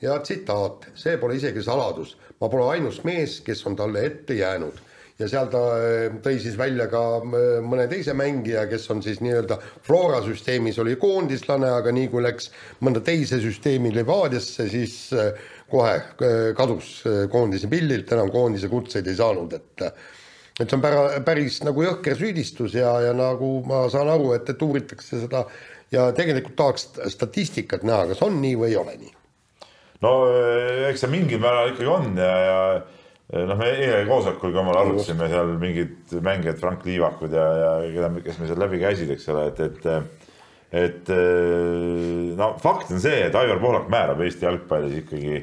ja tsitaat, see pole isegi saladus, ma pole ainus mees, kes on talle ette jäänud. Ja seal ta äh, tõi siis välja ka äh, mõne teise mängija, kes on siis nii-öelda Flora süsteemis oli koondislane, aga nii kui läks mõnda teise süsteemi Levadiasse, siis kohe kadus koondise pildilt, enam koondise kutseid ei saanud, et et see on pära, päris nagu jõhker süüdistus ja, ja nagu ma saan aru, et, et uuritakse seda ja tegelikult tahaks statistikat näha, kas on nii või ei ole nii. no eh, eks see mingil määral ikkagi on ja, ja eh, noh, me eile koosolekul ka omal arutasime seal mingid mängijad, Frank Liivakud ja, ja keda, kes meil seal läbi käisid, eks ole, et, et et eh, no fakt on see, et Aivar Pohlak määrab Eesti jalgpallis ikkagi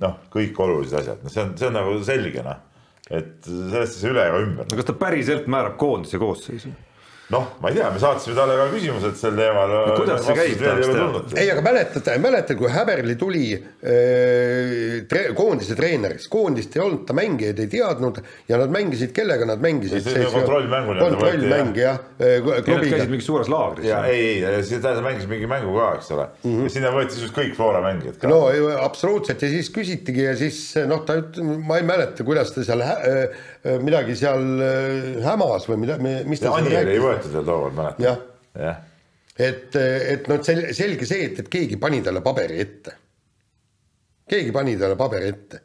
noh, kõik olulised asjad, no see on, see on nagu selge noh et sellest ei saa üle ega ümber. no kas ta päriselt määrab koondise koosseisu? noh, ma ei tea, me saatsime talle ka küsimused sel teemal. kuidas see käib, teada? ei, aga mäletate, mäletate, kui Häberli tuli äh, tre, koondise treeneriks, koondist ei olnud, ta mängijaid ei teadnud ja nad mängisid, kellega nad mängisid? Kontrollmängu kontrollmäng jah, Nad klubiga käisid. mingis suures laagris. ja ei, ei, ta mängis mingi mängu ka, eks ole mm. -hmm. ja sinna võeti siis kõik Flora mängijad ka no ei, absoluutselt ja siis küsitigi ja siis noh, ta ma ei mäleta, kuidas ta seal äh, midagi seal äh, hämas või mida, mis ta ja seal Anieri ei rääkis. võetud veel tookord, mäletad? jah, jah, et, et noh, sel-, selge see, et, et keegi pani talle paberi ette. keegi pani talle paberi ette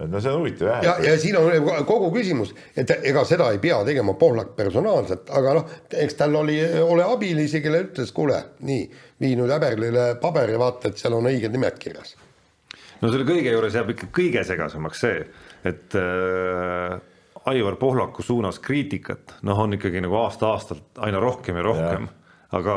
et no see on huvitav jah ja, ja siin on kogu küsimus, et ega seda ei pea tegema Pohlak personaalselt, aga noh, eks tal oli, ole abilisi, kelle ütles, kuule, nii, vii nüüd Häberlile paber ja vaata, et seal on õiged nimed kirjas. no selle kõige juures jääb ikka kõige segasemaks see, et äh, Aivar Pohlaku suunas kriitikat, noh, on ikkagi nagu aasta-aastalt aina rohkem ja rohkem, aga,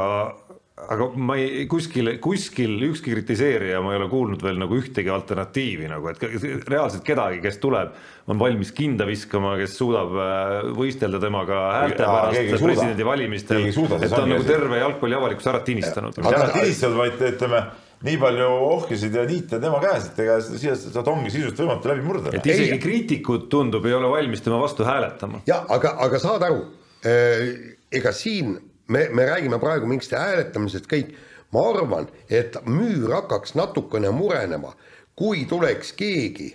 aga ma ei, kuskil, kuskil ükski kritiseerija, ma ei ole kuulnud veel nagu ühtegi alternatiivi nagu, et reaalselt kedagi, kes tuleb, on valmis kinda viskama, kes suudab äh, võistelda temaga häälte pärast presidendivalimistel, et ta on nagu terve jalgpalliavalikkus ära tinistanud. ainult tinistanud, vaid ütleme, nii palju ohkisid ja niite tema käes, et ega siia sealt ongi sisuliselt võimatu läbi murda. et isegi kriitikud, tundub, ei ole valmis tema vastu hääletama. ja aga, aga saad aru, ega siin me, me räägime praegu mingist hääletamisest kõik, ma arvan, et müür hakkaks natukene murenema, kui tuleks keegi,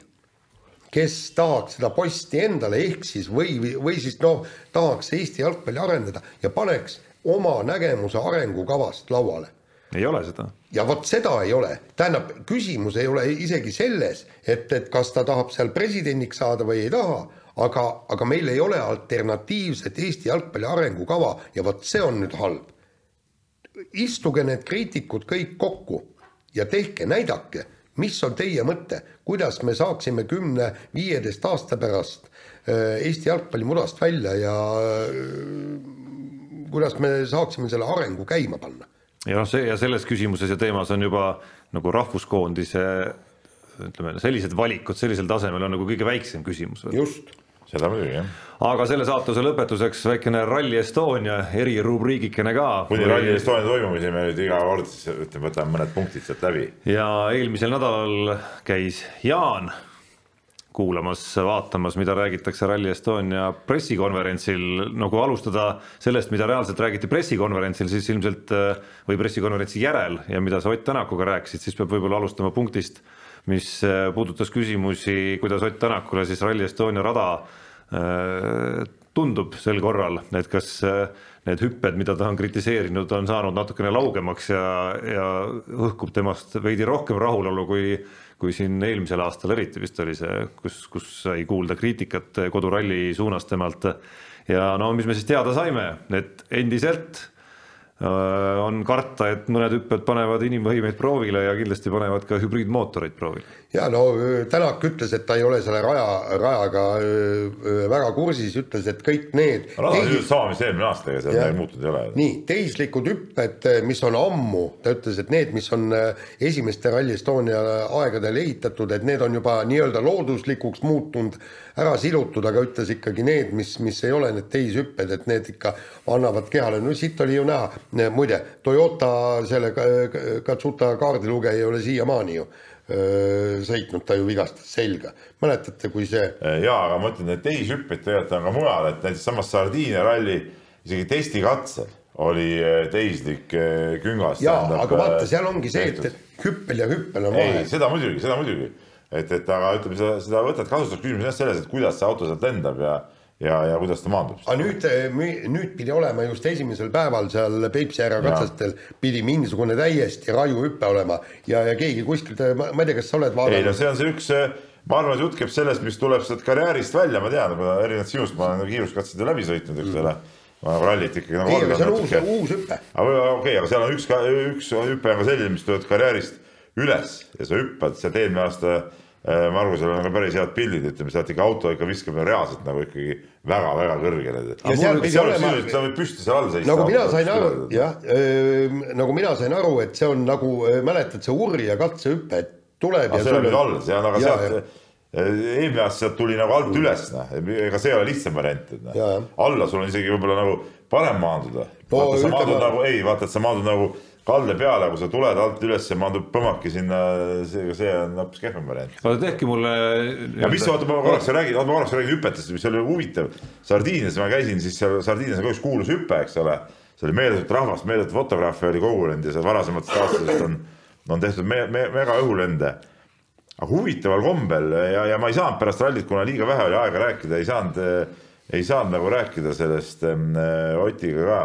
kes tahaks seda posti endale, ehk siis või, või siis noh, tahaks Eesti jalgpalli arendada ja paneks oma nägemuse arengukavast lauale ei ole seda. Ja vot seda ei ole, tähendab, küsimus ei ole isegi selles, et, et kas ta tahab seal presidendiks saada või ei taha, aga, aga meil ei ole alternatiivset Eesti jalgpalli arengukava ja vot see on nüüd halb. istuge need kriitikud kõik kokku ja tehke, näidake, mis on teie mõte, kuidas me saaksime kümne-viieteist aasta pärast äh, Eesti jalgpalli mudast välja ja äh, kuidas me saaksime selle arengu käima panna ja noh, see ja selles küsimuses ja teemas on juba nagu rahvuskoondise ütleme, sellised valikud sellisel tasemel on nagu kõige väiksem küsimus. just seda muidugi jah. aga selle saatuse lõpetuseks väikene Rally Estonia erirubriigikene ka. kuni Rally Estonia toimumiseni me nüüd iga kord siis ütleme, võtame mõned punktid sealt läbi. ja eelmisel nädalal käis Jaan kuulamas, vaatamas, mida räägitakse Rally Estonia pressikonverentsil, no kui alustada sellest, mida reaalselt räägiti pressikonverentsil, siis ilmselt äh, või pressikonverentsi järel ja mida sa Ott Tänakuga rääkisid, siis peab võib-olla alustama punktist, mis äh, puudutas küsimusi, kuidas Ott Tänakule siis Rally Estonia rada äh, tundub sel korral, et kas need hüpped, mida ta on kritiseerinud, on saanud natukene laugemaks ja, ja õhkub temast veidi rohkem rahulolu, kui kui siin eelmisel aastal eriti vist oli see, kus, kus sai kuulda kriitikat koduralli suunas temalt. ja no mis me siis teada saime, et endiselt on karta, et mõned hüpped panevad inimvõimeid proovile ja kindlasti panevad ka hübriidmootoreid proovile. ja no öö, Tänak ütles, et ta ei ole selle raja, rajaga öö, väga kursis, ütles, et kõik need rada on sisuliselt sama, mis eelmine aasta, ega seal midagi muutunud ei ole. nii, teislikud hüpped, mis on ammu, ta ütles, et need, mis on äh, esimeste Rally Estonia aegadel ehitatud, et need on juba nii-öelda looduslikuks muutunud, ära silutud, aga ütles ikkagi need, mis, mis ei ole need teishüpped, et need ikka annavad kehale, no siit oli ju näha, muide, Toyota selle Ka- Katsuta kaardilugeja ei ole siiamaani ju öö, sõitnud, ta ju vigastas selga, mäletate, kui see ja, aga ma ütlen, et teishüppeid tegelikult on ka mujal, et näiteks samas Sardiinia ralli isegi testikatsel oli eh, tehislik eh, küngas. jaa, aga vaata, seal ongi see, et, et hüppel ja hüppel on vahe. seda muidugi, seda muidugi, et, et aga ütleme, seda, seda võtad kasutuseks, küsimus on jah selles, et kuidas see auto sealt lendab ja, ja, ja kuidas ta maandub. aga nüüd, nüüd pidi olema just esimesel päeval seal Peipsi ääre katsestel pidi mingisugune täiesti raju hüpe olema ja, ja keegi kuskilt, ma ma ei tea, kas sa oled ei no vaadanud, see on see üks, ma arvan, et jutt käib sellest, mis tuleb sealt karjäärist välja, ma tean, erinevalt sinust, ma olen kiiruskatsed ju läbi sõitnud, eks ole. ma olen rallit ikkagi nagu ei, aga see on uus uus hüpe. aga okei okay,, aga seal on üks, üks hüpe on ka selline, mis tuleb karjäärist üles ja sa hüppad sealt eelmine aasta äh, Margusel on ka päris head pildid, ütleme sealt ikka auto ikka viskab reaalselt nagu ikkagi väga-väga kõrgele. Sa võid püsti seal all seista. nagu mina sain aru, jah, nagu mina sain aru, et see on nagu, mäletad see urja katsehüpe, et tuleb see on sul nüüd all, see on aga Jaa, sealt, eelmine aasta sealt tuli nagu alt üles, noh, ega see ei ole lihtsam variant, et noh, alla sul on isegi võib-olla nagu parem maanduda no,. vaata, sa maandud nagu, ei vaata, et sa maandud nagu kalde peale, kui sa tuled alt üles maandub põmmaki sinna, see, see on hoopis kehvem variant. aga tehke mulle. ja mis, oota, ma korraks räägin, ma korraks räägin hüpetest, mis oli huvitav. Sardiinias ma käisin, siis seal Sardiinias on ka üks kuulus hüpe, eks ole. see oli meeletut rahvast, meeletut fotograafe oli kogunenud ja seal varasematest aastatest on, on tehtud me, me, mega õhulende aga huvitaval kombel ja, ja ma ei saanud pärast rallit, kuna liiga vähe oli aega rääkida, ei saanud, ei saanud nagu rääkida sellest äh, Otiga ka.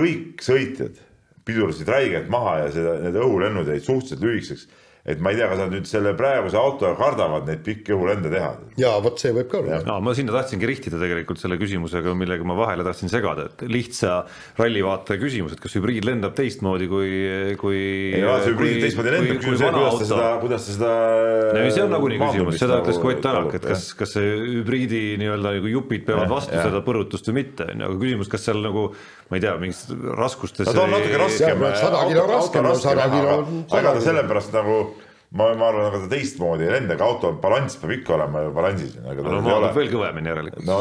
kõik sõitjad pidurdasid räigelt maha ja seda, need õhulennud jäid suhteliselt lühikeseks et ma ei tea, kas nad nüüd selle praeguse autoga kardavad neid pikki õhulende teha. ja vot see võib ka olla. no ma sinna tahtsingi rihtida tegelikult selle küsimusega, millega ma vahele tahtsin segada, et lihtsa rallivaataja küsimus, et kas hübriid lendab teistmoodi kui, kui. ei no see hübriid teistmoodi lendab, küsimus on, kuidas ta seda, kuidas ta seda. no see on nagunii küsimus, seda ütles ka Ott Tänak, et kas, kas see hübriidi nii-öelda nagu jupid peavad vastu ja. seda põrutust või mitte, on ju, aga küsimus, kas seal nagu ma ei tea, mingis raskustes. no ta on natuke raskem. sada kilo raskem, sada kilo. aga ta sellepärast nagu ma, ma arvan, aga ta teistmoodi ei lenda, aga auto balanss peab ikka olema ju balansis. no maandub veel kõvemini järelikult no,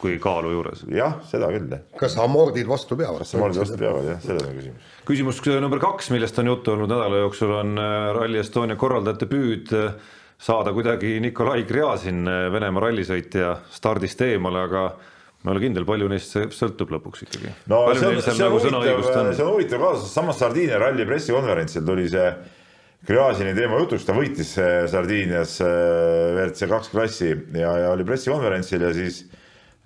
kui kaalu juures. jah, seda küll jah. kas amordid vastu peavad? kas amordid vastu peavad jah, selles on küsimus. küsimus number kaks, millest on juttu olnud nädala jooksul, on äh, Rally Estonia korraldajate püüd äh, saada kuidagi Nikolai Gräzin, äh, Venemaa rallisõitja, stardist eemale, aga ma ei ole kindel, palju neist see sõltub lõpuks ikkagi. no palju see on, see on nagu huvitav, see on huvitav kaasus, samas Sardiinia ralli pressikonverentsil tuli see Gräzini teema jutuks, ta võitis Sardiinias äh, WRC kaks klassi ja, ja oli pressikonverentsil ja siis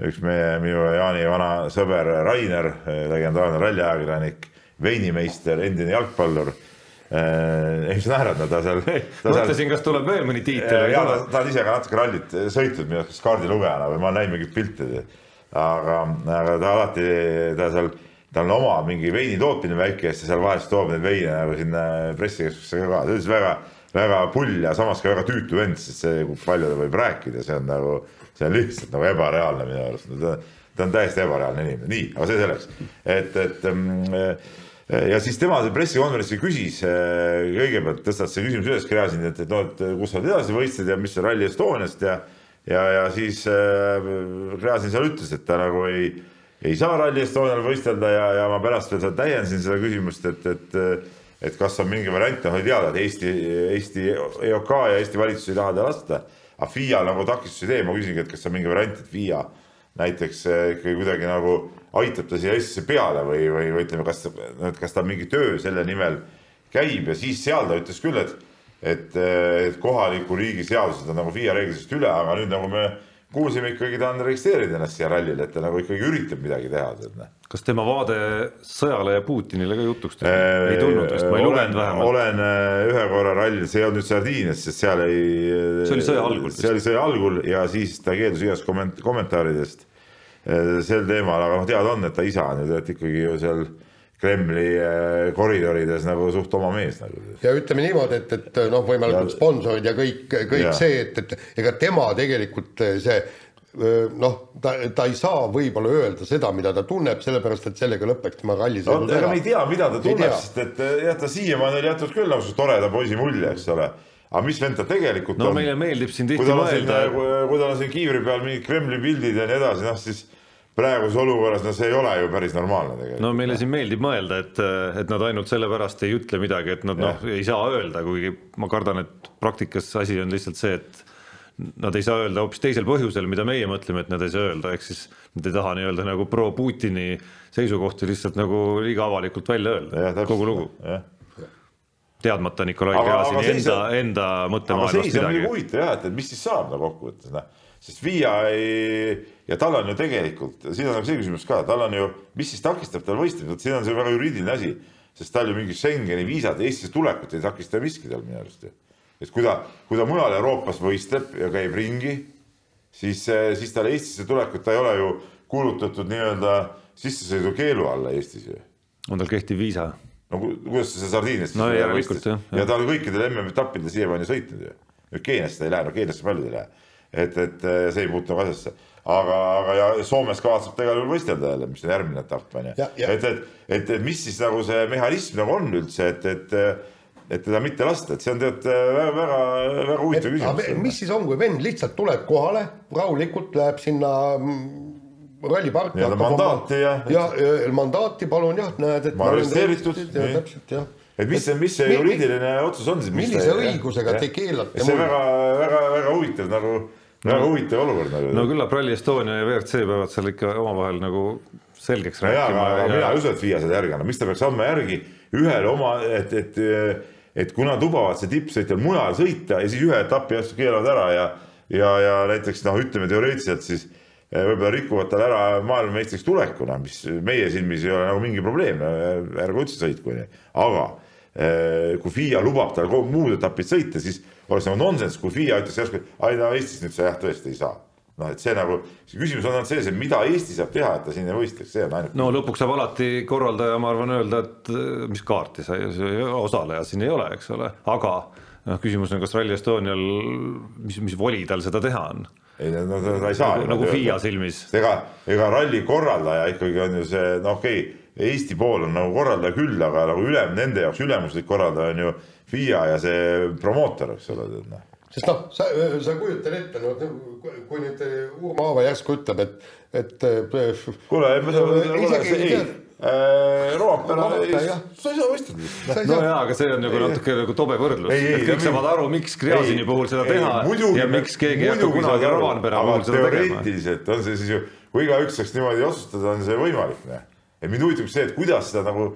üks meie, minu ja Jaani vana sõber Rainer, äh, legendaarne ralliajakirjanik, veinimeister, endine jalgpallur äh,. ei, sa naerad, no ta seal. mõtlesin, kas tuleb veel mõni tiitel. ja ta, ta on ise ka natuke rallit sõitnud minu arust kaardilugejana või ma näinud mingeid pilte aga, aga ta alati, ta seal, tal on oma mingi veini tootmine väike ja siis ta seal vahest toob neid veine nagu sinna pressikeskusesse ka, ta ütles väga, väga pull ja samas ka väga tüütu vend, sest see, kui palju ta võib rääkida, see on nagu, see on lihtsalt nagu ebareaalne minu arust. No,. ta on täiesti ebareaalne inimene, nii, aga see selleks, et, et mm, ja siis tema pressikonverentsil küsis, kõigepealt tõstas see küsimus üles Gräzin, et, et noh, et kus sa edasi võistlesid ja mis see Rally Estoniast ja ja, ja siis äh, Gräzin seal ütles, et ta nagu ei, ei saa Rally Estonial võistelda ja, ja ma pärast veel täiendasin seda küsimust, et, et et kas on mingi variant, noh, oli teada, et Eesti, Eesti EOK ja Eesti valitsus ei taha ta lasta, aga FIA nagu takistusi ei tee, ma küsingi, et kas on mingi variant, et FIA näiteks äh, ikkagi kuidagi nagu aitab ta siia Eestisse peale või, või, või ütleme, kas, kas ta mingi töö selle nimel käib? Ja siis seal ta ütles küll, et et, et kohaliku riigi seadused on nagu FIA reeglitest üle, aga nüüd nagu me kuulsime ikkagi, ta on registreerinud ennast siia rallile, et ta nagu ikkagi üritab midagi teha. Noh. kas tema vaade sõjale ja Putinile ka jutuks tuli äh,? ei tulnud vist, ma ei lugenud vähemalt. olen äh, ühe korra rallil, see ei olnud nüüd Sardiinias, sest seal ei. see oli sõja algul. see oli sõja algul ja siis ta keeldus igast komment-, kommentaaridest sel teemal, aga noh, teada on, et ta isa on ju tegelikult ikkagi ju seal Kremli äh, koridorides nagu suht oma mees nagu. ja ütleme niimoodi, et, et noh, võimalikud sponsorid ja kõik, kõik ja. see, et, et ega tema tegelikult äh, see äh, noh, ta, ta ei saa võib-olla öelda seda, mida ta tunneb, sellepärast et sellega lõpeks tema rallisõidu no, ega me ei tea, mida ta tunneb, sest et jah, ta siiamaani oli jätnud küll nagu toreda poisi mulje, eks ole aga mis vend ta tegelikult no, on? no meile meeldib siin tihti mõelda. kui tal on siin kiivri peal mingid Kremli pildid ja nii edasi, noh siis praeguses olukorras, no see ei ole ju päris normaalne tegelikult. no meile siin meeldib mõelda, et, et nad ainult sellepärast ei ütle midagi, et nad noh, ei saa öelda, kuigi ma kardan, et praktikas asi on lihtsalt see, et nad ei saa öelda hoopis teisel põhjusel, mida meie mõtleme, et nad ei saa öelda, ehk siis nad ei taha nii-öelda nagu pro-Putini seisukohti lihtsalt nagu liiga avalikult välja öelda, kogu lugu. teadmata Nikolai Gräzini enda, enda mõttemaailmast midagi. huvitav jah, et, et mis siis saab nagu kokkuvõttes, noh, sest Via ei ja tal on ju tegelikult, siin on see küsimus ka, tal on ju, mis siis takistab tal võistlemist, siin on see väga juriidiline asi, sest tal ju mingi Schengeni viisad Eestisse tulekut ei takista miski tal minu arust ju. et kui ta, kui ta mujal Euroopas võistleb ja käib ringi, siis, siis tal Eestisse tulekut, ta ei ole ju kuulutatud nii-öelda sissesõidukeelu alla Eestis ju. on tal kehtiv viisa? no kuidas sa Sardiiniast no järelikult jah. ja ta on kõikidel MM-etappidel siiamaani sõitnud ju. Keeniasse ta ei lähe, no Keeniasse paljud ei lähe. et, et see ei puutu nagu asjasse aga, aga ja Soomes kavatseb ta igal juhul võistelda jälle, mis on järgmine etapp on ju. et, et, et, et mis siis nagu see mehhanism nagu on üldse, et, et et teda mitte lasta, et see on tead väga, väga, väga huvitav küsimus. mis siis on, kui vend lihtsalt tuleb kohale, rahulikult läheb sinna ralliparki. mandaati ja. ja, mandaati palun jah, näed, et. ma olen arresteeritud. täpselt jah et mis see, mis see juriidiline otsus on siis? millise õigusega te keelate? see on väga, väga, väga huvitav nagu, väga huvitav olukord nagu. no küllap Rally Estonia ja WRC peavad seal ikka omavahel nagu selgeks no rääkima. aga ja... mina ei usu, et FIA seda järgi annab, miks ta peaks andma järgi ühele oma, et, et, et kuna lubavad see tippsõitjal mujal sõita ja siis ühe etapi järsku keelavad ära ja, ja, ja näiteks noh, ütleme teoreetiliselt siis eh, võib-olla rikuvad tal ära maailmameistriks tulekuna, mis meie silmis ei ole nagu mingi probleem, ärgu üldse sõitku, onju, aga eh, kui FIA lubab tal muud etapid sõita, siis oleks nagu nonsenss, kui FIA ütleks järsku, et ai no Eestis nüüd sa jah tõesti ei saa noh, et see nagu, see küsimus on ainult selles, et mida Eesti saab teha, et ta siin ei võistleks, see on ainult. no lõpuks saab alati korraldaja, ma arvan, öelda, et äh, mis kaarti sa, osaleja siin ei ole, eks ole, aga noh, küsimus on, kas Rally Estonial, mis, mis voli tal seda teha on? ei no ta, ta ei saa. nagu, nagu FIA silmis. ega, ega ralli korraldaja ikkagi on ju see, no okei okay,, Eesti pool on nagu korraldaja küll, aga nagu ülem, nende jaoks ülemuslik korraldaja on ju FIA ja see promootor, eks ole, tead noh. Sest noh, sa, sa kujutad ette, no kui nüüd Urmo Aava järsku ütleb, et, et. Äh, kuule, ei, äh, Roopera, sa ei saa võistelda. no jaa, aga see on nagu natuke nagu tobe võrdlus, et kõik saavad aru, miks Gräzini puhul seda teha ei, ja miks keegi ei hakka kunagi Rovanpera puhul seda tegema. teoreetiliselt on see siis ju, kui igaüks saaks niimoodi otsustada, on see võimalik, noh. et mind huvitab see, et kuidas seda nagu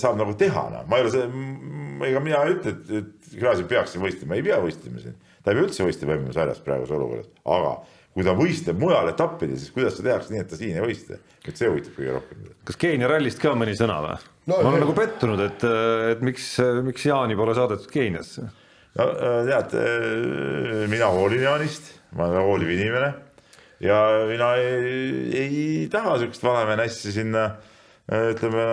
saab nagu teha, noh, ma ei ole see, ega mina ei ütle, et, et Gräzin peaks siin võistlema, ei pea võistlema siin ta ei pea üldse võistlema MM-sarjas praeguses olukorras, aga kui ta võistleb mujal etappides, siis kuidas seda tehakse nii, et ta siin ei võistle, et see huvitab kõige rohkem. kas Keenia rallist ka mõni sõna või no,? ma olen nagu pettunud, et, et miks, miks Jaani pole saadetud Keeniasse? no äh, tead, äh, mina hoolin Jaanist, ma olen hooliv inimene ja mina ei, ei taha siukest vanamehe nässi sinna äh, ütleme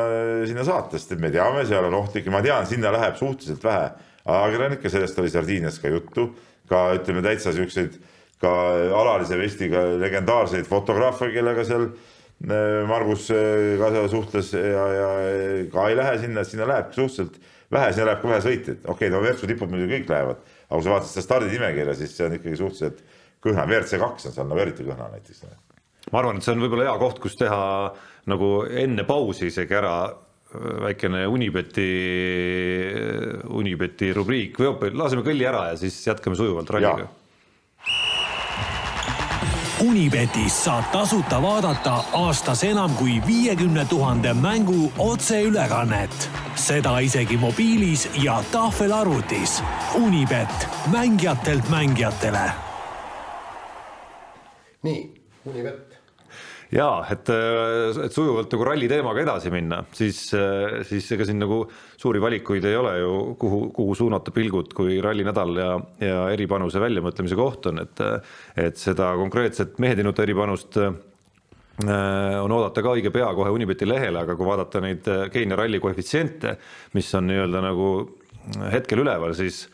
sinna saata, sest et me teame, seal on ohtlik. Ja ma tean, sinna läheb suhteliselt vähe. Ajakirjanikke, sellest oli Sardiinias ka juttu. Ka ütleme täitsa siukseid ka alalise vestiga legendaarseid fotograafe, kellega seal äh, Margus äh, ka suhtles ja, ja ka ei lähe sinna, sinna läheb suhteliselt vähe, sinna läheb ka vähe sõitjaid, okei okay,, no WRC tipud muidugi kõik lähevad, aga kui sa vaatad seda stardinimekirja, siis see on ikkagi suhteliselt kõhna, WRC kaks on seal nagu eriti kõhna näiteks. ma arvan, et see on võib-olla hea koht, kus teha nagu enne pausi isegi ära väikene Unibeti, Unibeti rubriik või laseme kõlli ära ja siis jätkame sujuvalt ralliga. Unibetis saab tasuta vaadata aastas enam kui viiekümne tuhande mängu otseülekannet, seda isegi mobiilis ja tahvelarvutis. Unibet, mängijatelt mängijatele. nii, Unibet jaa, et, et sujuvalt nagu ralli teemaga edasi minna, siis, siis ega siin nagu suuri valikuid ei ole ju, kuhu, kuhu suunata pilgud, kui rallinädal ja, ja eripanuse väljamõtlemise koht on, et, et seda konkreetset mehetinuta eripanust äh, on oodata ka õige pea kohe Unibeti lehele, aga kui vaadata neid Keenia ralli koefitsiente, mis on nii-öelda nagu hetkel üleval, siis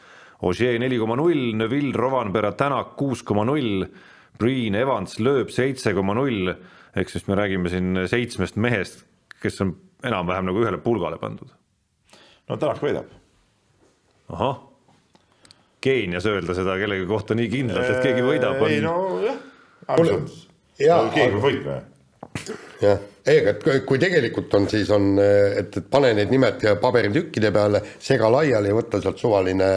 Ogier neli koma null, Neville, Rovanpera, Tänak kuus koma null, Priin, Evans lööb seitse koma null ehk siis me räägime siin seitsmest mehest, kes on enam-vähem nagu ühele pulgale pandud. no Tänak võidab. ahah, Keenias öelda seda kellegi kohta nii kindlalt, et keegi võidab on.... ei nojah, keegi peab võitma jah, ei, aga kui tegelikult on, siis on, et, et pane need nimed paberitükkide peale, sega laiali ja võta sealt suvaline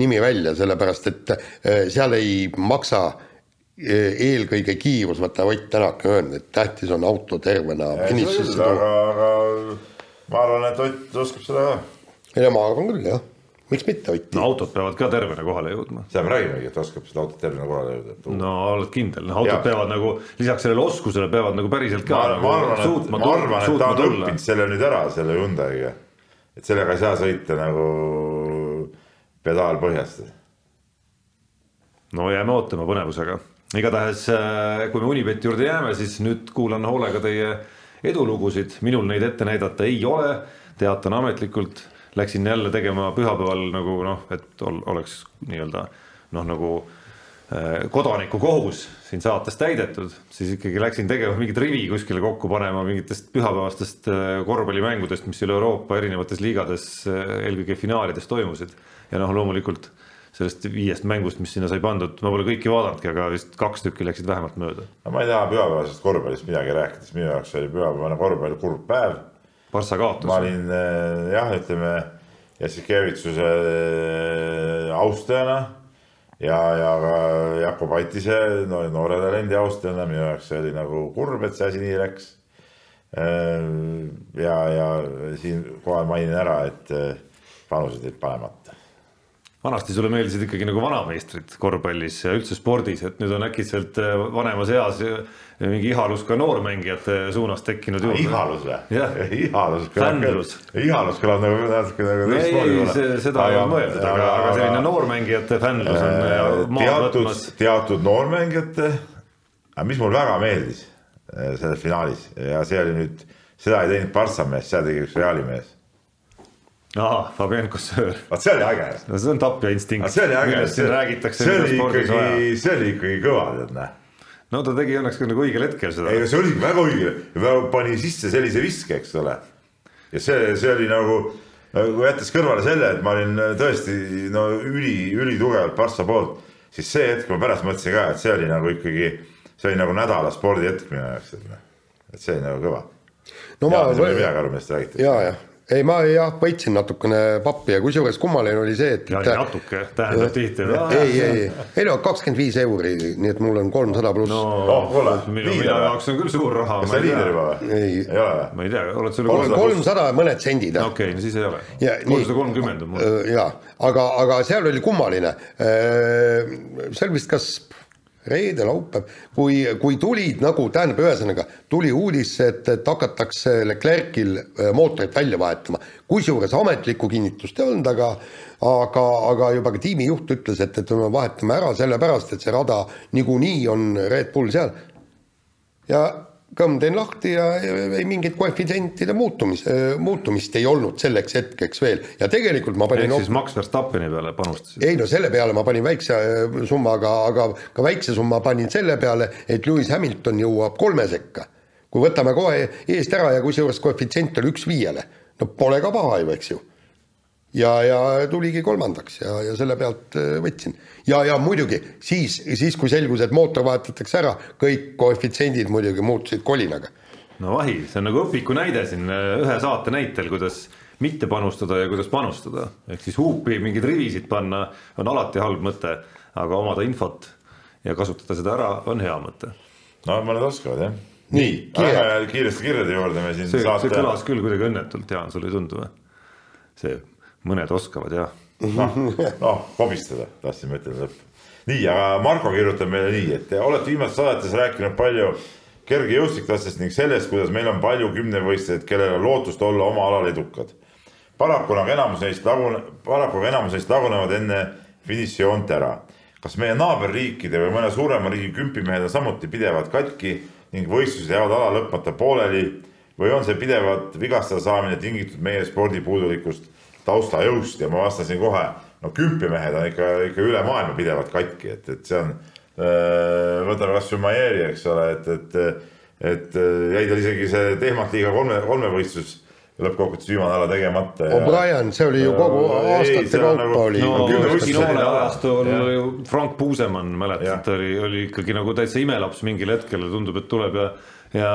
nimi välja, sellepärast et eh, seal ei maksa äh, eelkõige kiirus, vaata Ott Tänak on öelnud, et tähtis on auto tervena finišisse tuua. aga, aga ma arvan, et Ott oskab seda ka. ei, ma arvan küll jah, miks mitte Ott. no autod peavad ka tervena kohale jõudma. seda me räägimegi, et oskab seda autot tervena kohale jõuda. no oled kindel, noh autod ja. peavad nagu lisaks sellele oskusele peavad nagu päriselt ka. ma, ma arvan, et, ma arvan, et ta on õppinud selle nüüd ära, selle Hyundai'ga. et sellega ei saa sõita nagu pedaal põhjast. no jääme ootama põnevusega igatahes, äh, kui me Unibeti juurde jääme, siis nüüd kuulan hoolega teie edulugusid, minul neid ette näidata ei ole, teatan ametlikult, läksin jälle tegema pühapäeval nagu noh, et ol, oleks nii-öelda noh, nagu kodanikukohus siin saates täidetud, siis ikkagi läksin tegema mingit rivi kuskile kokku panema mingitest pühapäevastest korvpallimängudest, mis üle Euroopa erinevates liigades, eelkõige finaalides toimusid. ja noh, loomulikult sellest viiest mängust, mis sinna sai pandud, ma pole kõiki vaadanudki, aga vist kaks tükki läksid vähemalt mööda. no ma ei taha pühapäevasest korvpallist midagi rääkida, sest minu jaoks oli pühapäevane korvpall kurb päev. Barca kaotus. ma olin jah, ütleme Jassikevitsuse austajana ja, ja ka Jakob Aitise no, noore talendi austajana, minu jaoks see oli nagu kurb, et see asi nii läks. ja, ja siinkohal mainin ära, et panused jäid panemata vanasti sulle meeldisid ikkagi nagu vanameistrid korvpallis ja üldse spordis, et nüüd on äkitselt vanemas eas mingi ihalus ka noormängijate suunas tekkinud juurde. ihalus või? ihalus. fännlus. ihalus kõlab nagu natuke nagu teistmoodi. ei, seda ei ole mõeldud, aga, aga selline noormängijate fännlus on äh, teatud, teatud noormängijate, mis mul väga meeldis äh, selles finaalis ja see oli nüüd, seda ei teinud Partsa mees, seda tegi üks Reali mees aa, Fabien Cosseur. vot see oli äge. no see on tapja instinkt. see oli äge. siin räägitakse. see oli ikkagi, see oli ikkagi kõva, tead näe. no ta tegi õnneks ka nagu õigel hetkel seda. ei, see oli väga õige ja pani sisse sellise viske, eks ole. ja see, see oli nagu, nagu jättes kõrvale selle, et ma olin tõesti no üli, ülitugevalt Barca poolt, siis see hetk ma pärast mõtlesin ka, et see oli nagu ikkagi, see oli nagu nädala spordihetk minu jaoks, et noh, et see oli nagu kõva. no ma. ei midagi aru, millest te räägite. ja, jah ei, ma jah, võitsin natukene pappi ja kusjuures kummaline oli see, et. ja natuke tähendab tihti. ei, ei, ei no kakskümmend viis euri, nii et mul on kolmsada pluss. no oh, kuule, minu, minu jaoks on küll suur raha. kas sa liider juba või? ei, ole või? ma ei tea, oled sul kolmsada mõned sendid. okei okay,, no siis ei ole. kolmsada kolmkümmend on mul. ja, aga, aga seal oli kummaline. seal vist kas reede, laupäev, kui, kui tulid nagu, tähendab, ühesõnaga tuli uudis, et, et hakatakse Leclerc'il äh, mootorit välja vahetama. kusjuures ametlikku kinnitust ei olnud, aga aga, aga juba ka tiimijuht ütles, et, et me vahetame ära sellepärast, et see rada niikuinii on Red Bull seal. ja kõmm teen lahti ja ei mingit koefitsientide muutumis, muutumist ei olnud selleks hetkeks veel ja tegelikult ma panin. ehk siis Max Verstappeni peale panustasid? ei no selle peale ma panin väikse äh, summa, aga, aga ka väikse summa panin selle peale, et Lewis Hamilton jõuab kolme sekka. kui võtame kohe eest ära ja kusjuures koefitsient oli üks viiele, no pole ka paha ju, eks ju ja, ja tuligi kolmandaks ja, ja selle pealt äh, võtsin. ja, ja muidugi siis, siis kui selgus, et mootor vahetatakse ära, kõik koefitsiendid muidugi muutusid kolinaga. no vahi, see on nagu õpiku näide siin äh, ühe saate näitel, kuidas mitte panustada ja kuidas panustada. ehk siis huupi mingeid rivisid panna on alati halb mõte, aga omada infot ja kasutada seda ära on hea mõte. no mõned oskavad jah. nii, lähme kiiresti kirjade juurde, me siin see, saate. see kõlas küll kuidagi õnnetult, Jaan, sulle ei tundu või? see mõned oskavad jah. noh, noh, kobistada tahtsin ma ütelda lõppu. nii, aga Marko kirjutab meile nii, et olete viimastes saadetes rääkinud palju kergejõustiklastest ning sellest, kuidas meil on palju kümnevõistlejaid, kellel on lootust olla oma alal edukad. paraku nagu enamus neist lagune-, paraku enamus neist lagunevad enne finišijoont ära. kas meie naaberriikide või mõne suurema riigi kümpimehed on samuti pidevalt katki ning võistlused jäävad ala lõpmata pooleli või on see pidevalt vigastada saamine tingitud meie spordi puudulikust taustajõust ja ma vastasin kohe, no kümpimehed on ikka, ikka üle maailma pidevalt katki, et, et see on, äh, võtame kasvõi Maieri, eks ole, et, et, et jäi tal isegi see Tehmat-liiga kolme, kolmevõistlus lõppkokkuvõttes viimane ala tegemata. O'Brien, see oli ju kogu aastate kaupa nagu, oli. no ajastul ju Frank Puusemann, mäletad, oli, oli ikkagi nagu täitsa imelaps mingil hetkel ja tundub, et tuleb ja ja,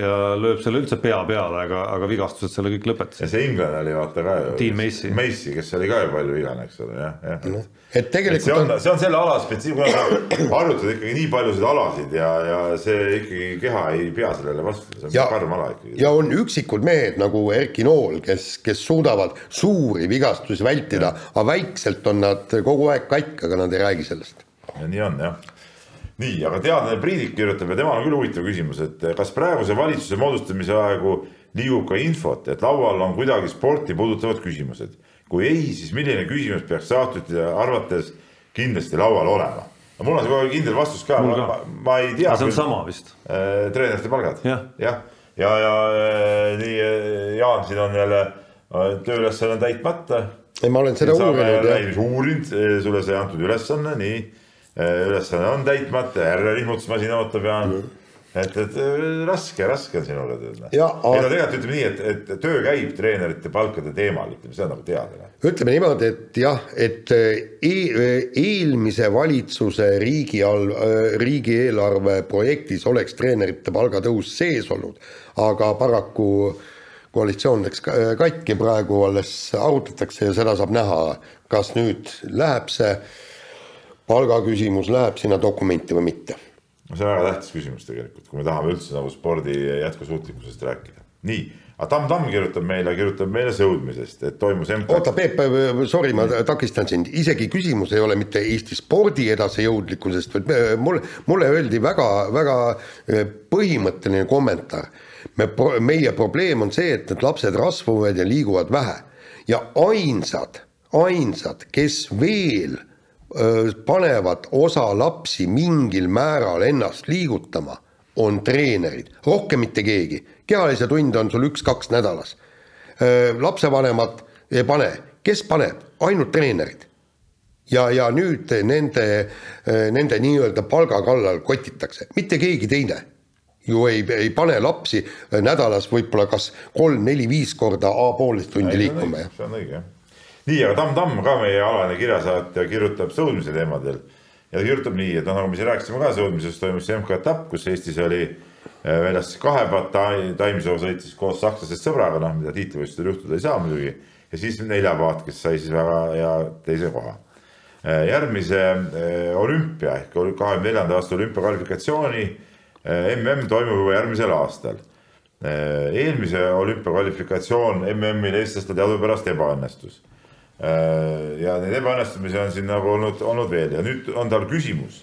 ja lööb selle üldse pea peale, aga, aga vigastused selle kõik lõpetasid. ja see inglane oli vaata ka ju. Dean Macy. Macy, kes oli ka ju palju vigane, eks ole, jah, jah no.. et tegelikult et see on, see on selle ala spetsiifiline, harjutad ikkagi nii paljusid alasid ja, ja see ikkagi keha ei pea sellele vastu, see on ja, karm ala ikkagi. ja on üksikud mehed nagu Erki Nool, kes, kes suudavad suuri vigastusi vältida, aga väikselt on nad kogu aeg katk, aga nad ei räägi sellest. nii on jah nii, aga teadlane Priidik kirjutab ja temal on küll huvitav küsimus, et kas praeguse valitsuse moodustamise aegu liigub ka infot, et laual on kuidagi sporti puudutavad küsimused. kui ei, siis milline küsimus peaks saatusite arvates kindlasti laual olema? mul on see kohe kindel vastus ka, ma, ma, ei tea. see on küll, sama vist äh,. treenerite palgad ja, ja, ja, ja äh, nii äh, Jaan siin on jälle tööülesanne täitmata. ei, ma olen seda uurinud. uurinud, sulle sai antud ülesanne, nii ülesanne on täitmata, jälle ilmutusmasin ootab mm et, et raske, raske on sinule tead. ei no tegelikult ütleme nii, et, et töö käib treenerite palkade teemal, ütleme, see on nagu teada. ütleme niimoodi, et jah, et e eelmise valitsuse riigi all, riigieelarve projektis oleks treenerite palgatõus sees olnud, aga paraku koalitsioon läks katki, praegu alles arutatakse ja seda saab näha, kas nüüd läheb see palgaküsimus, läheb sinna dokumenti või mitte no see on väga tähtis küsimus tegelikult, kui me tahame üldse nagu spordi jätkusuutlikkusest rääkida. nii, aga Tamm Tamm kirjutab meile, kirjutab meile sõudmisest, et toimus MK. oota, Peep, sorry, ma takistan sind, isegi küsimus ei ole mitte Eesti spordi edasijõudlikkusest, vaid mulle, mulle öeldi väga, väga eh, põhimõtteline kommentaar. me, meie probleem on see, et need lapsed rasvuvad ja liiguvad vähe ja ainsad, ainsad, kes veel panevad osa lapsi mingil määral ennast liigutama, on treenerid, rohkem mitte keegi. kehalise tunde on sul üks-kaks nädalas. lapsevanemad ei pane, kes paneb, ainult treenerid. ja, ja nüüd nende, nende nii-öelda palga kallal kotitakse, mitte keegi teine ju ei, ei pane lapsi nädalas võib-olla kas kolm-neli-viis korda A poolteist tundi liikuma. see on õige jah nii, aga Tamm Tamm ka meie alane kirjasaatja kirjutab sõudmise teemadel ja ta kirjutab nii, et noh, nagu me siin rääkisime ka sõudmisest, toimus MK-etapp, kus Eestis oli äh, väljas kahepaat, Taimsoo sõitis koos sakslasest sõbraga, noh, mida tiitlivõistlustel juhtuda ei saa muidugi. ja siis neljapaat, kes sai siis väga hea teise koha. Äh, järgmise äh, olümpia ehk kahekümne neljanda aasta olümpia kvalifikatsiooni mm toimub juba järgmisel aastal. eelmise olümpia kvalifikatsioon MM-il eestlastel teadupärast ebaõnnestus ja neid ebaõnnestumisi on siin nagu olnud, olnud veel ja nüüd on tal küsimus.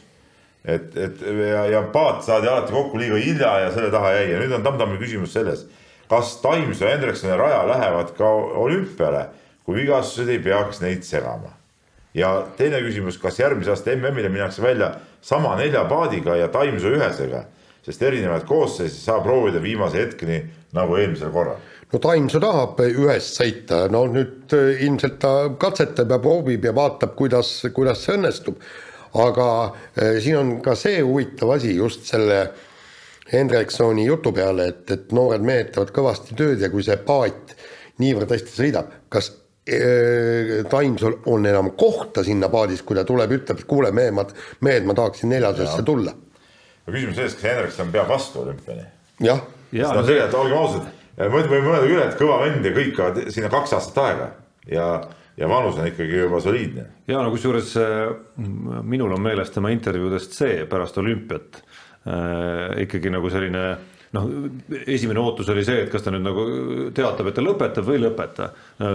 et, et ja, ja paat saadi alati kokku liiga hilja ja selle taha jäi ja nüüd on Tamm-Tammi küsimus selles, kas Taimsoo ja Hendriksoni raja lähevad ka olümpiale, kui vigastused ei peaks neid segama. ja teine küsimus, kas järgmise aasta MM-ile minnakse välja sama nelja paadiga ja Taimsoo ühesega, sest erinevaid koosseise saab proovida viimase hetkeni nagu eelmisel korral no Taimsoo tahab ühest sõita, no nüüd äh, ilmselt ta katsetab ja proovib ja vaatab, kuidas, kuidas see õnnestub. aga äh, siin on ka see huvitav asi just selle Hendriksoni jutu peale, et, et noored mehed teevad kõvasti tööd ja kui see paat niivõrd hästi sõidab, kas äh, Taimsol on enam kohta sinna paadis, kui ta tuleb, ütleb, et kuule, mehed, ma, mehed, ma tahaksin neljasesse tulla. küsimus selles, kas Hendrikson peab vastu olümpiani? jah. no tegelikult olgem ausad ja võime mõelda küll, et kõva vend ja kõik, aga sinna kaks aastat aega ja, ja vanus on ikkagi juba soliidne. ja no kusjuures äh, minul on meeles tema intervjuudest see pärast olümpiat äh, ikkagi nagu selline noh, esimene ootus oli see, et kas ta nüüd nagu teatab, et ta lõpetab või ei lõpeta.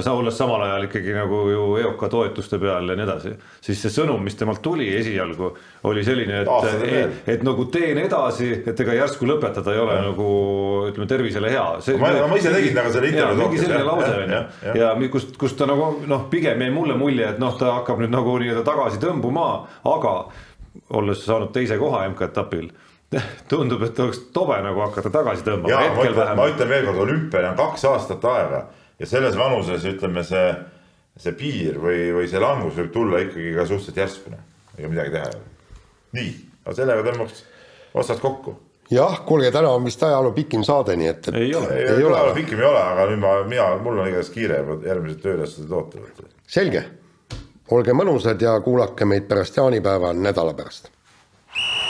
sa olles samal ajal ikkagi nagu ju EOK toetuste peal ja nii edasi, siis see sõnum, mis temalt tuli esialgu, oli selline, et, et, et nagu teen edasi, et ega järsku lõpetada ei ole ja. nagu ütleme tervisele hea. ma, ma ise tegin nagu selle intervjuu. mingi selline lause on ju, ja, ja kust, kust ta nagu noh, pigem jäi mulle mulje, et noh, ta hakkab nüüd nagu nii-öelda tagasi tõmbuma, aga olles saanud teise koha MK-etapil tundub, et oleks tobe nagu hakata tagasi tõmbama. Ma, ma ütlen veelkord, olümpiale on kaks aastat aega ja selles vanuses ütleme see, see piir või, või see langus võib tulla ikkagi ka suhteliselt järskune, ega midagi teha ei ole. nii, aga sellega tõmbaks otsad kokku. jah, kuulge, täna on vist ajaloo pikim saade, nii et, et. ei ole, ei, ei ole, ajaloo pikim ei ole, aga nüüd ma, mina, mul on igatahes kiire, järgmised tööülesanded ootavad. selge, olge mõnusad ja kuulake meid pärast jaanipäeva nädala pärast